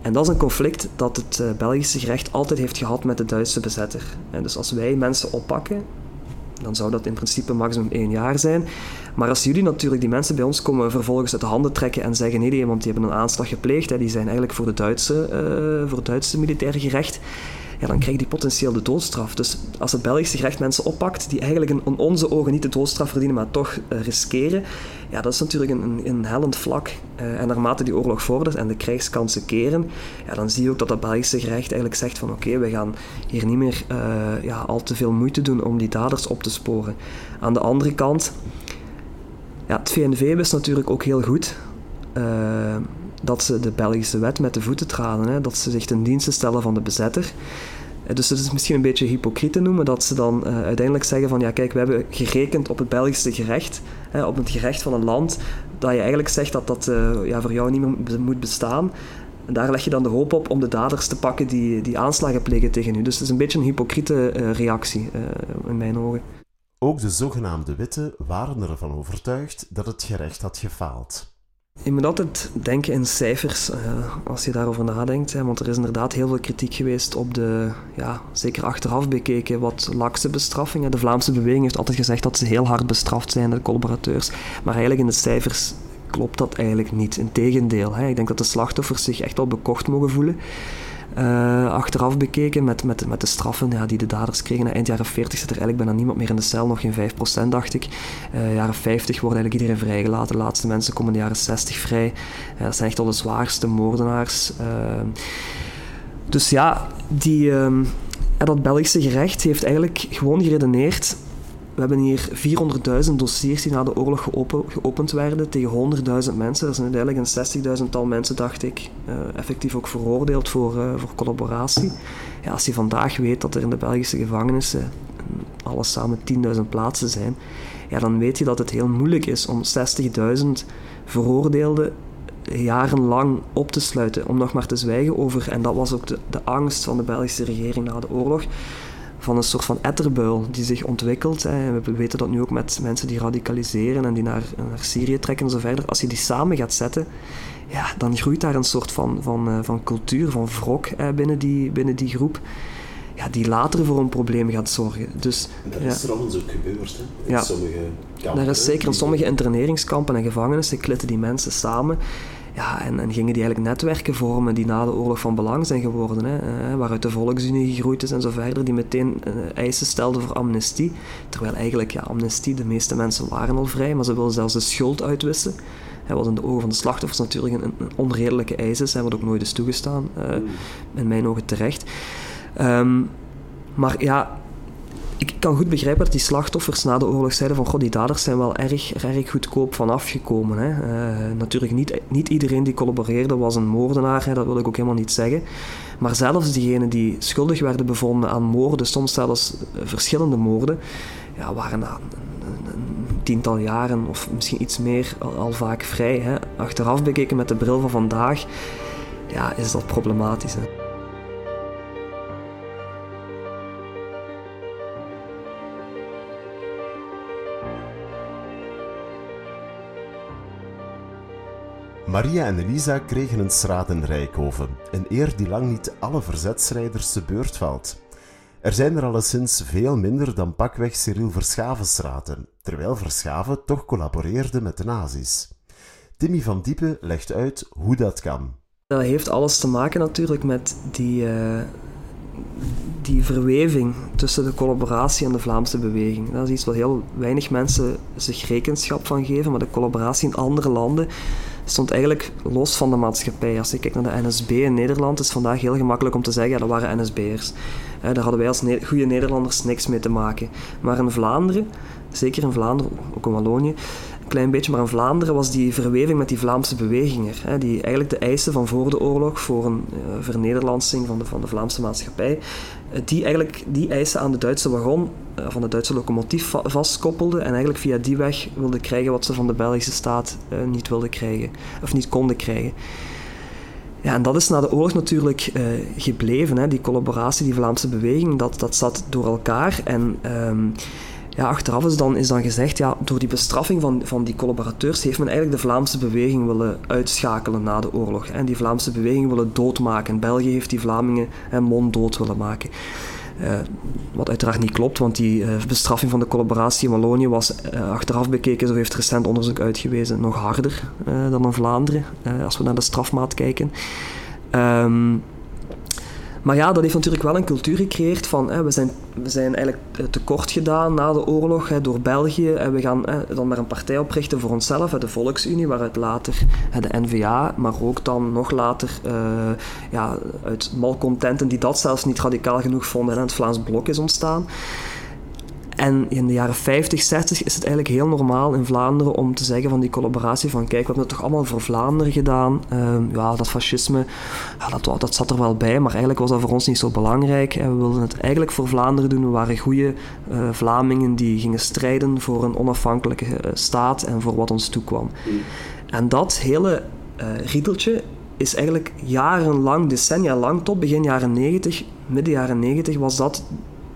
En dat is een conflict dat het uh, Belgische gerecht altijd heeft gehad met de Duitse bezetter. En dus als wij mensen oppakken, dan zou dat in principe maximum één jaar zijn. Maar als jullie natuurlijk die mensen bij ons komen vervolgens uit de handen trekken en zeggen nee, want die hebben een aanslag gepleegd, hè, die zijn eigenlijk voor, de Duitse, uh, voor het Duitse militaire gerecht, ja, dan krijg je die potentieel de doodstraf. Dus als het Belgische gerecht mensen oppakt die eigenlijk in, onze ogen niet de doodstraf verdienen, maar toch uh, riskeren, ja, dat is natuurlijk een, een, hellend vlak. Uh, en naarmate die oorlog vordert en de krijgskansen keren, ja, dan zie je ook dat het Belgische gerecht eigenlijk zegt van oké, we gaan hier niet meer uh, ja, al te veel moeite doen om die daders op te sporen. Aan de andere kant, ja, het VNV wist natuurlijk ook heel goed dat ze de Belgische wet met de voeten traden. Hè, dat ze zich ten dienste stellen van de bezetter. Dus het is misschien een beetje hypocriet te noemen dat ze dan uh, uiteindelijk zeggen van ja kijk, we hebben gerekend op het Belgische gerecht, hè, op het gerecht van een land, dat je eigenlijk zegt dat dat uh, ja, voor jou niet meer moet bestaan. En daar leg je dan de hoop op om de daders te pakken die, die aanslagen plegen tegen u. Dus het is een beetje een hypocriete reactie in mijn ogen. Ook de zogenaamde witte waren ervan overtuigd dat het gerecht had gefaald. Je moet altijd denken in cijfers uh, als je daarover nadenkt. Hè, want er is inderdaad heel veel kritiek geweest op de, ja, zeker achteraf bekeken, wat lakse bestraffingen. De Vlaamse beweging heeft altijd gezegd dat ze heel hard bestraft zijn, de collaborateurs. Maar eigenlijk in de cijfers klopt dat eigenlijk niet. Integendeel, hè. ik denk dat de slachtoffers zich echt wel bekocht mogen voelen. Uh, achteraf bekeken met, met, met de straffen ja, die de daders kregen. Eind jaren 40 zit er eigenlijk bijna niemand meer in de cel, nog geen 5% dacht ik. Uh, jaren 50 wordt eigenlijk iedereen vrijgelaten. De laatste mensen komen in de jaren 60 vrij. Uh, dat zijn echt al de zwaarste moordenaars. dus ja, die, ehm, dat Belgische gerecht heeft eigenlijk gewoon geredeneerd we hebben hier 400.000 dossiers die na de oorlog geopen, geopend werden tegen 100.000 mensen. Er zijn uiteindelijk een 60.000 tal mensen, dacht ik, uh, effectief ook veroordeeld voor, uh, voor collaboratie. Ja, als je vandaag weet dat er in de Belgische gevangenissen alles samen 10.000 plaatsen zijn, ja, dan weet je dat het heel moeilijk is om 60.000 veroordeelden jarenlang op te sluiten, om nog maar te zwijgen over, en dat was ook de, de angst van de Belgische regering na de oorlog, van een soort van etterbuil die zich ontwikkelt. Hè. We weten dat nu ook met mensen die radicaliseren en die naar, naar Syrië trekken en zo verder. Als je die samen gaat zetten, ja, dan groeit daar een soort van, van, uh, van cultuur, van wrok hè, binnen, die, binnen die groep. Ja, die later voor een probleem gaat zorgen. Dus, dat is ja. trouwens ook gebeurd, hè? In ja. sommige kampen. Daar is zeker in sommige interneringskampen en gevangenissen klitten die mensen samen. Ja, en, en, gingen die eigenlijk netwerken vormen die na de oorlog van belang zijn geworden. Hè, eh, waaruit de Volksunie gegroeid is en zo verder, die meteen uh, eisen stelden voor amnestie. Terwijl eigenlijk, ja, amnestie, de meeste mensen waren al vrij, maar ze wilden zelfs de schuld uitwissen. Wat in de ogen van de slachtoffers natuurlijk een, een onredelijke eis is, hè, wat ook nooit is toegestaan. Uh, in mijn ogen terecht. Um, maar ja, ik kan goed begrijpen dat die slachtoffers na de oorlog zeiden van god, die daders zijn wel erg, erg goedkoop vanaf gekomen. Hè. Uh, natuurlijk, niet, niet iedereen die collaboreerde was een moordenaar, hè, dat wil ik ook helemaal niet zeggen. Maar zelfs diegenen die schuldig werden bevonden aan moorden, soms zelfs verschillende moorden, ja, waren na een, tiental jaren of misschien iets meer al, vaak vrij. Hè. Achteraf bekeken met de bril van vandaag, ja, is dat problematisch. Maria en Elisa kregen een straat in Rijkhoven, een eer die lang niet alle verzetsrijders te beurt valt. Er zijn er alleszins veel minder dan pakweg Cyril Verschavenstraten, terwijl Verschaven toch collaboreerde met de nazi's. Timmy van Diepen legt uit hoe dat kan. Dat heeft alles te maken natuurlijk met die, uh, die verweving tussen de collaboratie en de Vlaamse beweging. Dat is iets wat heel weinig mensen zich rekenschap van geven, maar de collaboratie in andere landen stond eigenlijk los van de maatschappij. Als je kijkt naar de NSB in Nederland, is het vandaag heel gemakkelijk om te zeggen, ja, dat waren NSB'ers. daar hadden wij als goede Nederlanders niks mee te maken. Maar in Vlaanderen, zeker in Vlaanderen, ook in Wallonië, klein beetje, maar in Vlaanderen was die verweving met die Vlaamse beweging. Hè, die eigenlijk de eisen van voor de oorlog voor een uh, vernederlandsing van de, van de Vlaamse maatschappij, uh, die eigenlijk die eisen aan de Duitse wagon, van de Duitse locomotief va vastkoppelde en eigenlijk via die weg wilde krijgen wat ze van de Belgische staat niet wilden krijgen, of niet konden krijgen. Ja, en dat is na de oorlog natuurlijk gebleven. Hè. Die collaboratie, die Vlaamse beweging, dat, dat zat door elkaar. En um, ja, achteraf is dan, is dan gezegd, ja, door die bestraffing van, van die collaborateurs heeft men eigenlijk de Vlaamse beweging willen uitschakelen na de oorlog. En die Vlaamse beweging willen doodmaken. België heeft die Vlamingen en monddood willen maken. Uh, wat uiteraard niet klopt, want die uh, bestraffing van de collaboratie in Wallonië was uh, achteraf bekeken, zo heeft recent onderzoek uitgewezen, nog harder dan in Vlaanderen, als we naar de strafmaat kijken. Um, maar ja, dat heeft natuurlijk wel een cultuur gecreëerd van hè, we, zijn, we zijn eigenlijk tekort gedaan na de oorlog hè, door België en we gaan hè, dan maar een partij oprichten voor onszelf, de Volksunie, waaruit later de NVA, maar ook dan nog later uh, ja, uit malcontenten die dat zelfs niet radicaal genoeg vonden, hè, het Vlaams Blok is ontstaan. En in de jaren 50, 60 is het eigenlijk heel normaal in Vlaanderen om te zeggen van die collaboratie van kijk, we hebben het toch allemaal voor Vlaanderen gedaan. Uh, ja, dat fascisme, ja, dat, dat zat er wel bij, maar eigenlijk was dat voor ons niet zo belangrijk. En we wilden het eigenlijk voor Vlaanderen doen. We waren goede uh, Vlamingen die gingen strijden voor een onafhankelijke uh, staat en voor wat ons toekwam. En dat hele riedeltje is eigenlijk jarenlang, decennia lang, tot begin jaren 90, midden jaren 90, was dat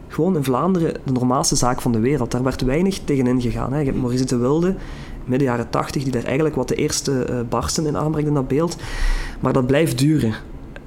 gewoon in Vlaanderen de normaalste zaak van de wereld. Daar werd weinig tegenin gegaan. Hè. Je hebt Maurice de Wilde, midden jaren tachtig, die daar eigenlijk wat de eerste uh, barsten in aanbrengt in dat beeld. Maar dat blijft duren.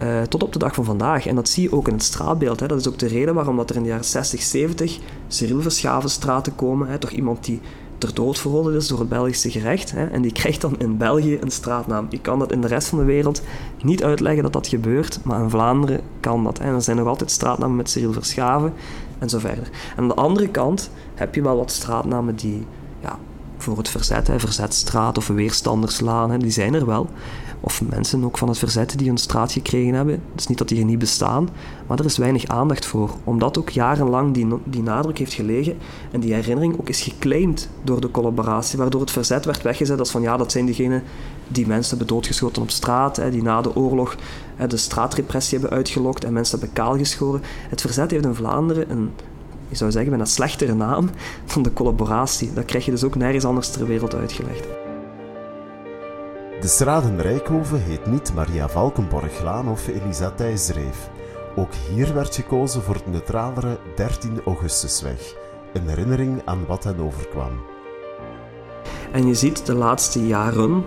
Uh, tot op de dag van vandaag. En dat zie je ook in het straatbeeld. Hè. Dat is ook de reden waarom dat er in de jaren 60, 70 Cyril Verschavenstraten komen. Hè. Toch iemand die ter dood veroordeeld is door het Belgische gerecht. Hè, en die krijgt dan in België een straatnaam. Je kan dat in de rest van de wereld niet uitleggen dat dat gebeurt, maar in Vlaanderen kan dat. Hè. En er zijn nog altijd straatnamen met Cyril Verschaven en zo verder. En aan de andere kant heb je wel wat straatnamen die ja, voor het verzet, hè, Verzetstraat of Weerstanderslaan, hè, die zijn er wel. Of mensen ook van het verzet die een straat gekregen hebben. Is niet dat die er niet bestaan, maar er is weinig aandacht voor. Omdat ook jarenlang die, die nadruk heeft gelegen en die herinnering ook is geclaimd door de collaboratie, waardoor het verzet werd weggezet als van ja, dat zijn diegenen die mensen hebben doodgeschoten op straat, hè, die na de oorlog de straatrepressie hebben uitgelokt en mensen hebben kaalgeschoren. Het verzet heeft in Vlaanderen een, je zou zeggen, een slechtere naam dan de collaboratie. Dat krijg je dus ook nergens anders ter wereld uitgelegd. De straat in Rijkhoven heet niet Maria Valkenborglaan of Elisa Thijsreef. Ook hier werd gekozen voor het neutralere 13 Augustusweg, een herinnering aan wat hen overkwam. En je ziet de laatste jaren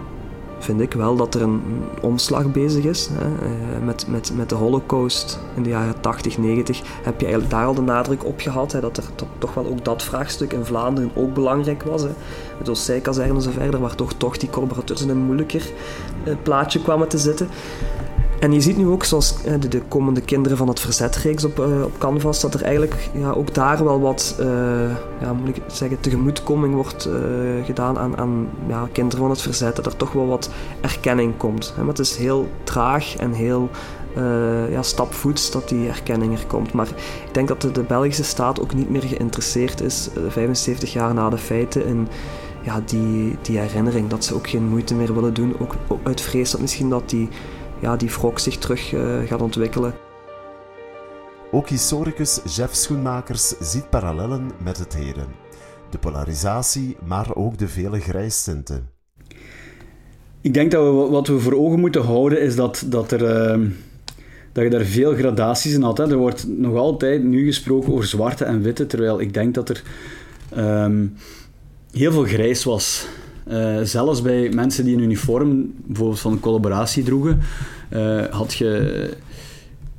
vind ik wel dat er een omslag bezig is. Hè. Eh, met, met, met de holocaust in de jaren 80, 90 heb je eigenlijk daar al de nadruk op gehad. Hè, dat er toch wel ook dat vraagstuk in Vlaanderen ook belangrijk was. Hè. Met Ossei-kazerne en zo verder, waar toch, toch die collaborateurs in een moeilijker eh, plaatje kwamen te zitten. En je ziet nu ook, zoals eh, de, de komende kinderen van het verzetreeks op, uh, op Canvas, dat er eigenlijk ja, ook daar wel wat, uh, ja, moet ik zeggen, tegemoetkoming wordt gedaan aan, aan ja, kinderen van het verzet. Dat er toch wel wat erkenning komt. Maar het is heel traag en heel ja, stapvoets dat die erkenning er komt. Maar ik denk dat de, Belgische staat ook niet meer geïnteresseerd is, 75 jaar na de feiten, in ja, die, die herinnering. Dat ze ook geen moeite meer willen doen, ook uit vrees dat misschien dat die ja, die wrok zich terug uh, gaat ontwikkelen. Ook historicus Jeff Schoenmakers ziet parallellen met het heden. De polarisatie, maar ook de vele grijstinten. Ik denk dat we, wat we voor ogen moeten houden is dat, dat, er, uh, dat je daar veel gradaties in had. Hè. Er wordt nog altijd nu gesproken over zwarte en witte, terwijl ik denk dat er um, heel veel grijs was Eh, zelfs bij mensen die een uniform, bijvoorbeeld van een collaboratie droegen, uh, had je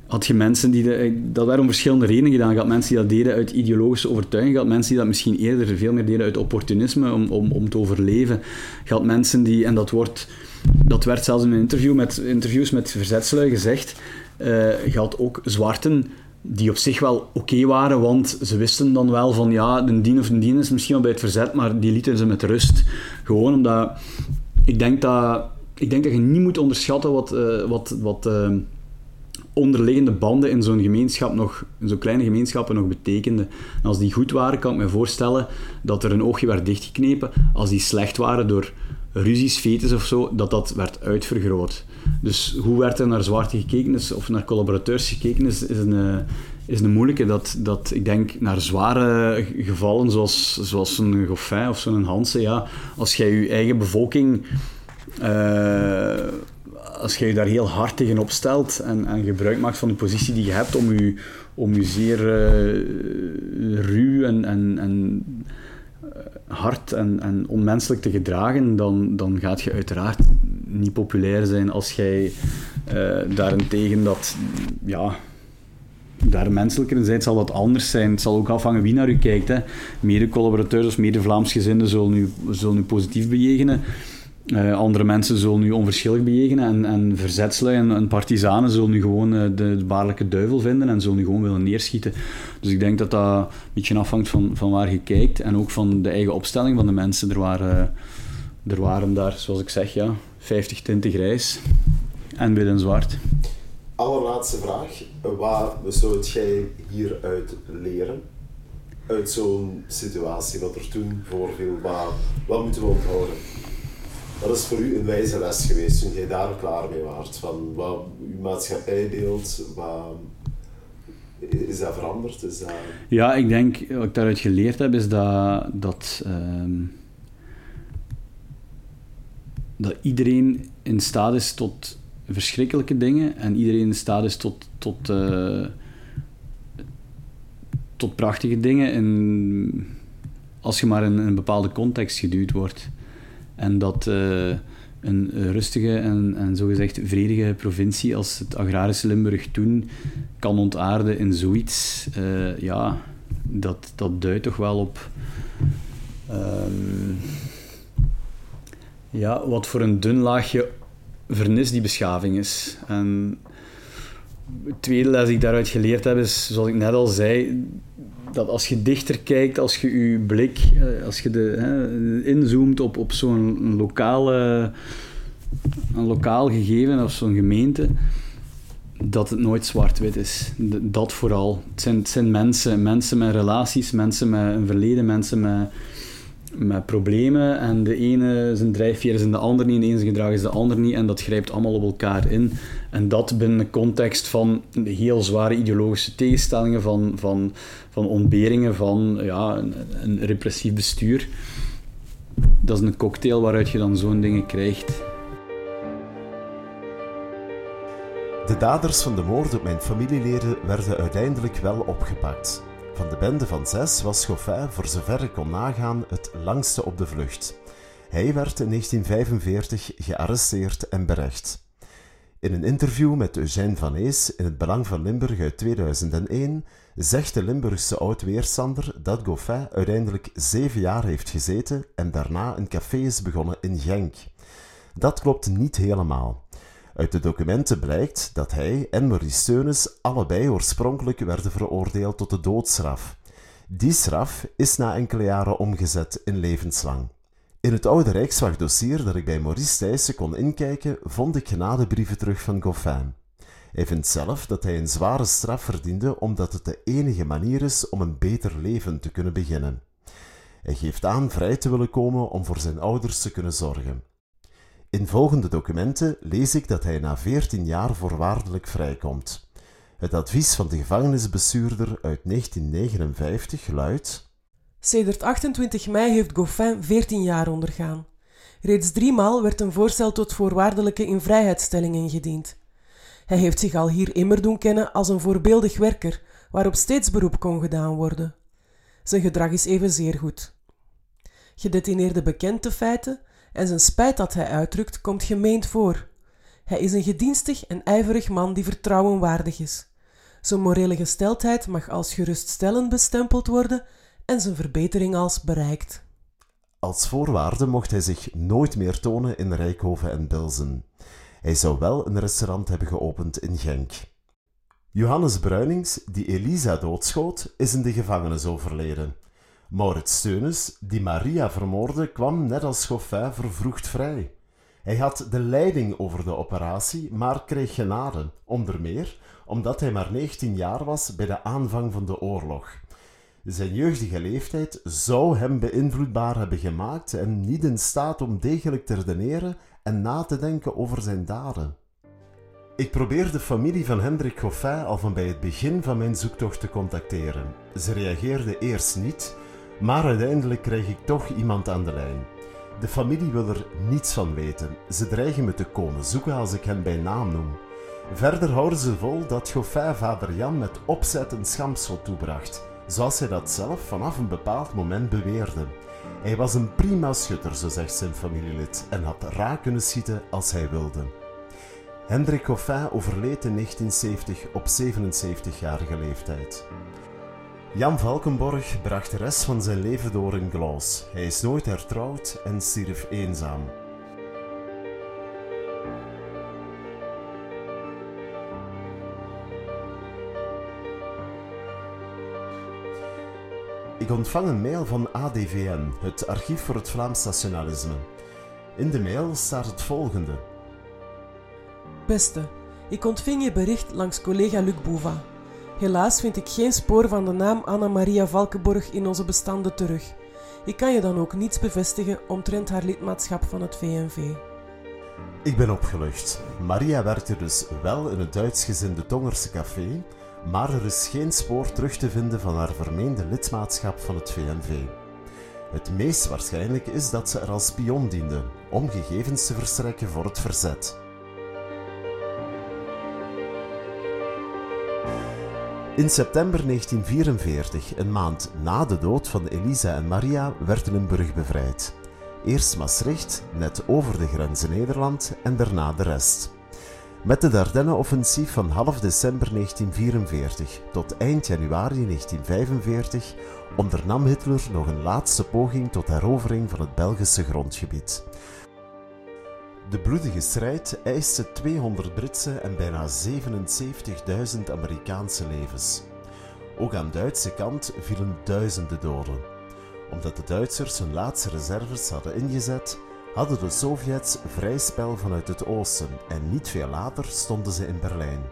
had je mensen die... De, dat werd om verschillende redenen gedaan. Je had mensen die dat deden uit ideologische overtuiging. Je had mensen die dat misschien eerder veel meer deden uit opportunisme, om, om, om te overleven. Je mensen die... En dat, wordt, dat werd zelfs in een interview met, interviews met verzetslui gezegd. Uh, ook zwarten die op zich wel oké waren, want ze wisten dan wel van ja, de dien of een dien is misschien wel bij het verzet, maar die lieten ze met rust. Gewoon omdat... Ik denk dat, ik denk dat je niet moet onderschatten wat... Uh, wat, wat uh, onderliggende banden in zo'n gemeenschap nog, in zo'n kleine gemeenschappen nog betekenden. En als die goed waren, kan ik me voorstellen dat er een oogje werd dichtgeknepen. Als die slecht waren door ruzies, fetes of zo, dat dat werd uitvergroot. Dus hoe werd er naar zwarte gekeken is, of naar collaborateurs gekeken is, is een, eh, is een moeilijke. Dat, dat, ik denk naar zware gevallen zoals, zoals een Goffin of zo'n Hansen, ja, als jij je eigen bevolking... Uh, als je je daar heel hard tegen opstelt en, en gebruik maakt van de positie die je hebt om je, om je zeer uh, ruw en, en, en hard en, en onmenselijk te gedragen, dan, dan gaat je uiteraard niet populair zijn als jij uh, daarentegen dat, ja, daar menselijker in zijn, zal dat anders zijn. Het zal ook afhangen wie naar u kijkt. Hè. Mede-collaborateurs of mede-Vlaamsgezinden zullen u, zullen u positief bejegenen. Uh, andere mensen zullen nu onverschillig bejegenen en, en verzetslui en, en partizanen zullen nu gewoon uh, de, de baarlijke duivel vinden en zullen nu gewoon willen neerschieten. Dus ik denk dat dat een beetje afhangt van, van waar je kijkt en ook van de eigen opstelling van de mensen. Er waren, er waren daar, zoals ik zeg, ja, 50 tinten grijs en wit en zwart. Allerlaatste vraag. Wat zou jij hieruit leren? Uit zo'n situatie, wat er toen voorviel, wat, wat moeten we onthouden? Wat is voor u een wijze les geweest toen jij daar klaar mee waart? Van wat uw maatschappijbeeld, wat, is dat veranderd? Is dat... Ja, ik denk, wat ik daaruit geleerd heb, is dat, dat, uh, dat iedereen in staat is tot verschrikkelijke dingen en iedereen in staat is tot, tot, uh, tot prachtige dingen in, als je maar in een bepaalde context geduwd wordt. En dat uh, een rustige en, en zogezegd vredige provincie als het agrarische Limburg toen kan ontaarden in zoiets, uh, ja, dat, dat duidt toch wel op um, ja, wat voor een dun laagje vernis die beschaving is. En het tweede les die ik daaruit geleerd heb is, zoals ik net al zei, dat als je dichter kijkt, als je je blik, eh, als je de, hè, inzoomt op, op zo'n lokale, een lokaal gegeven of zo'n gemeente, dat het nooit zwart-wit is. Dat vooral. Het zijn, het zijn mensen, mensen met relaties, mensen met een verleden, mensen met met problemen en de ene zijn drijfveer is in de ander niet, en de ene zijn gedrag is de ander niet en dat grijpt allemaal op elkaar in. En dat binnen de context van heel zware ideologische tegenstellingen, van, van, van ontberingen, van ja, een, een repressief bestuur. Dat is een cocktail waaruit je dan zo'n dingen krijgt. De daders van de moord op mijn familieleden werden uiteindelijk wel opgepakt. Van de bende van zes was Goffin, voor zover ik kon nagaan, het langste op de vlucht. Hij werd in 1945 gearresteerd en berecht. In een interview met Eugène Van Ees in het Belang van Limburg uit 2001 zegt de Limburgse oud-weerstander dat Goffin uiteindelijk zeven jaar heeft gezeten en daarna een café is begonnen in Genk. Dat klopt niet helemaal. Uit de documenten blijkt dat hij en Maurice Steunis allebei oorspronkelijk werden veroordeeld tot de doodstraf. Die straf is na enkele jaren omgezet in levenslang. In het oude Rijkswachtdossier dat ik bij Maurice Thijssen kon inkijken, vond ik genadebrieven terug van Goffin. Hij vindt zelf dat hij een zware straf verdiende omdat het de enige manier is om een beter leven te kunnen beginnen. Hij geeft aan vrij te willen komen om voor zijn ouders te kunnen zorgen. In volgende documenten lees ik dat hij na 14 jaar voorwaardelijk vrijkomt. Het advies van de gevangenisbestuurder uit 1959 luidt: Sedert 28 mei heeft Goffin 14 jaar ondergaan. Reeds driemaal werd een voorstel tot voorwaardelijke invrijheidstelling ingediend. Hij heeft zich al hier immer doen kennen als een voorbeeldig werker, waarop steeds beroep kon gedaan worden. Zijn gedrag is evenzeer goed. Gedetineerde bekende feiten en zijn spijt dat hij uitdrukt komt gemeend voor. Hij is een gedienstig en ijverig man die vertrouwen waardig is. Zijn morele gesteldheid mag als geruststellend bestempeld worden en zijn verbetering als bereikt. Als voorwaarde mocht hij zich nooit meer tonen in Rijkhoven en Bilzen. Hij zou wel een restaurant hebben geopend in Genk. Johannes Bruinings, die Elisa doodschoot, is in de gevangenis overleden. Maurits Steunis, die Maria vermoordde, kwam net als Goffin vervroegd vrij. Hij had de leiding over de operatie, maar kreeg genade, onder meer omdat hij maar 19 jaar was bij de aanvang van de oorlog. Zijn jeugdige leeftijd zou hem beïnvloedbaar hebben gemaakt en niet in staat om degelijk te redeneren en na te denken over zijn daden. Ik probeer de familie van Hendrik Goffin al van bij het begin van mijn zoektocht te contacteren. Ze reageerde eerst niet, maar uiteindelijk krijg ik toch iemand aan de lijn. De familie wil er niets van weten. Ze dreigen me te komen zoeken als ik hen bij naam noem. Verder houden ze vol dat Goffin vader Jan met opzet een schamsel toebracht, zoals hij dat zelf vanaf een bepaald moment beweerde. Hij was een prima schutter, zo zegt zijn familielid, en had raak kunnen schieten als hij wilde. Hendrik Goffin overleed in 1970 op 77-jarige leeftijd. Jan Valkenborg bracht de rest van zijn leven door in Glas. Hij is nooit hertrouwd en stierf eenzaam. Ik ontvang een mail van ADVN, het Archief voor het Vlaams Nationalisme. In de mail staat het volgende. Beste, ik ontving je bericht langs collega Luc Bouva. Helaas vind ik geen spoor van de naam Anna-Maria Valkenborg in onze bestanden terug. Ik kan je dan ook niets bevestigen omtrent haar lidmaatschap van het VNV. Ik ben opgelucht. Maria werkte dus wel in het Duitsgezinde Tongerse café, maar er is geen spoor terug te vinden van haar vermeende lidmaatschap van het VNV. Het meest waarschijnlijk is dat ze er als spion diende, om gegevens te verstrekken voor het verzet. In september 1944, een maand na de dood van Elisa en Maria, werd Limburg bevrijd. Eerst Maastricht, net over de grens in Nederland, en daarna de rest. Met de Dardenne-offensief van half december 1944 tot eind januari 1945 ondernam Hitler nog een laatste poging tot herovering van het Belgische grondgebied. De bloedige strijd eiste 200 Britse en bijna 77.000 Amerikaanse levens. Ook aan Duitse kant vielen duizenden doden. Omdat de Duitsers hun laatste reserves hadden ingezet, hadden de Sovjets vrij spel vanuit het oosten en niet veel later stonden ze in Berlijn.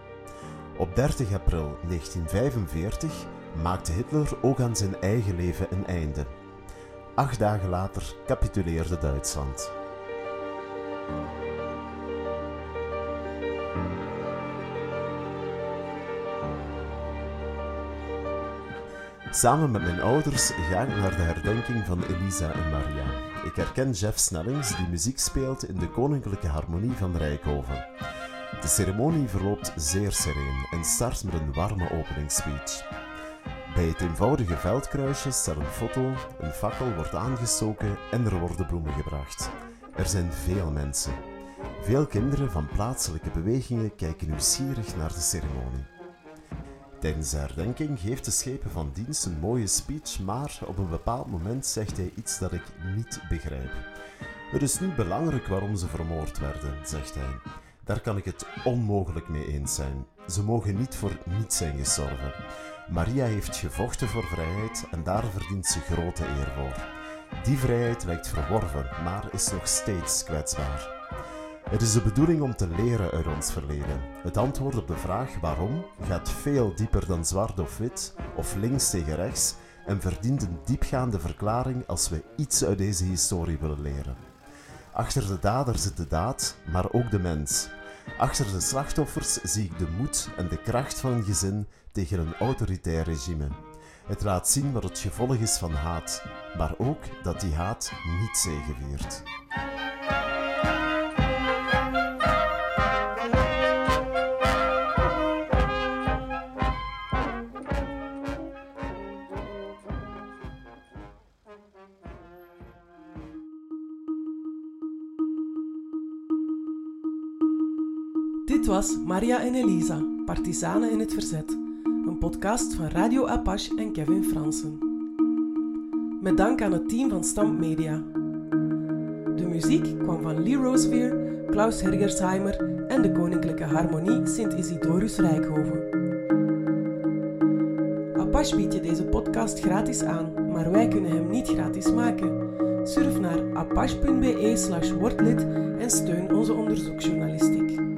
Op 30 april 1945 maakte Hitler ook aan zijn eigen leven een einde. Acht dagen later capituleerde Duitsland. Samen met mijn ouders ga ik naar de herdenking van Elisa en Maria. Ik herken Jeff Snellings die muziek speelt in de Koninklijke Harmonie van Rijkhoven. De ceremonie verloopt zeer sereen en start met een warme openingsspeech. Bij het eenvoudige veldkruisje staat een foto, een fakkel wordt aangestoken en er worden bloemen gebracht. Er zijn veel mensen. Veel kinderen van plaatselijke bewegingen kijken nieuwsgierig naar de ceremonie. Tijdens de herdenking geeft de schepen van dienst een mooie speech, maar op een bepaald moment zegt hij iets dat ik niet begrijp. Het is niet belangrijk waarom ze vermoord werden, zegt hij. Daar kan ik het onmogelijk mee eens zijn. Ze mogen niet voor niets zijn gestorven. Maria heeft gevochten voor vrijheid en daar verdient ze grote eer voor. Die vrijheid lijkt verworven, maar is nog steeds kwetsbaar. Het is de bedoeling om te leren uit ons verleden. Het antwoord op de vraag waarom gaat veel dieper dan zwart of wit of links tegen rechts en verdient een diepgaande verklaring als we iets uit deze historie willen leren. Achter de dader zit de daad, maar ook de mens. Achter de slachtoffers zie ik de moed en de kracht van een gezin tegen een autoritair regime. Het laat zien wat het gevolg is van haat, maar ook dat die haat niet zegeviert. Dit was Maria en Elisa, partisanen in het verzet. Een podcast van Radio Apache en Kevin Fransen. Met dank aan het team van Stamp Media. De muziek kwam van Lee Roseveer, Klaus Hergersheimer en de Koninklijke Harmonie Sint-Isidorus Rijkhoven. Apache biedt je deze podcast gratis aan, maar wij kunnen hem niet gratis maken. Surf naar apache.be slash wordlid en steun onze onderzoeksjournalistiek.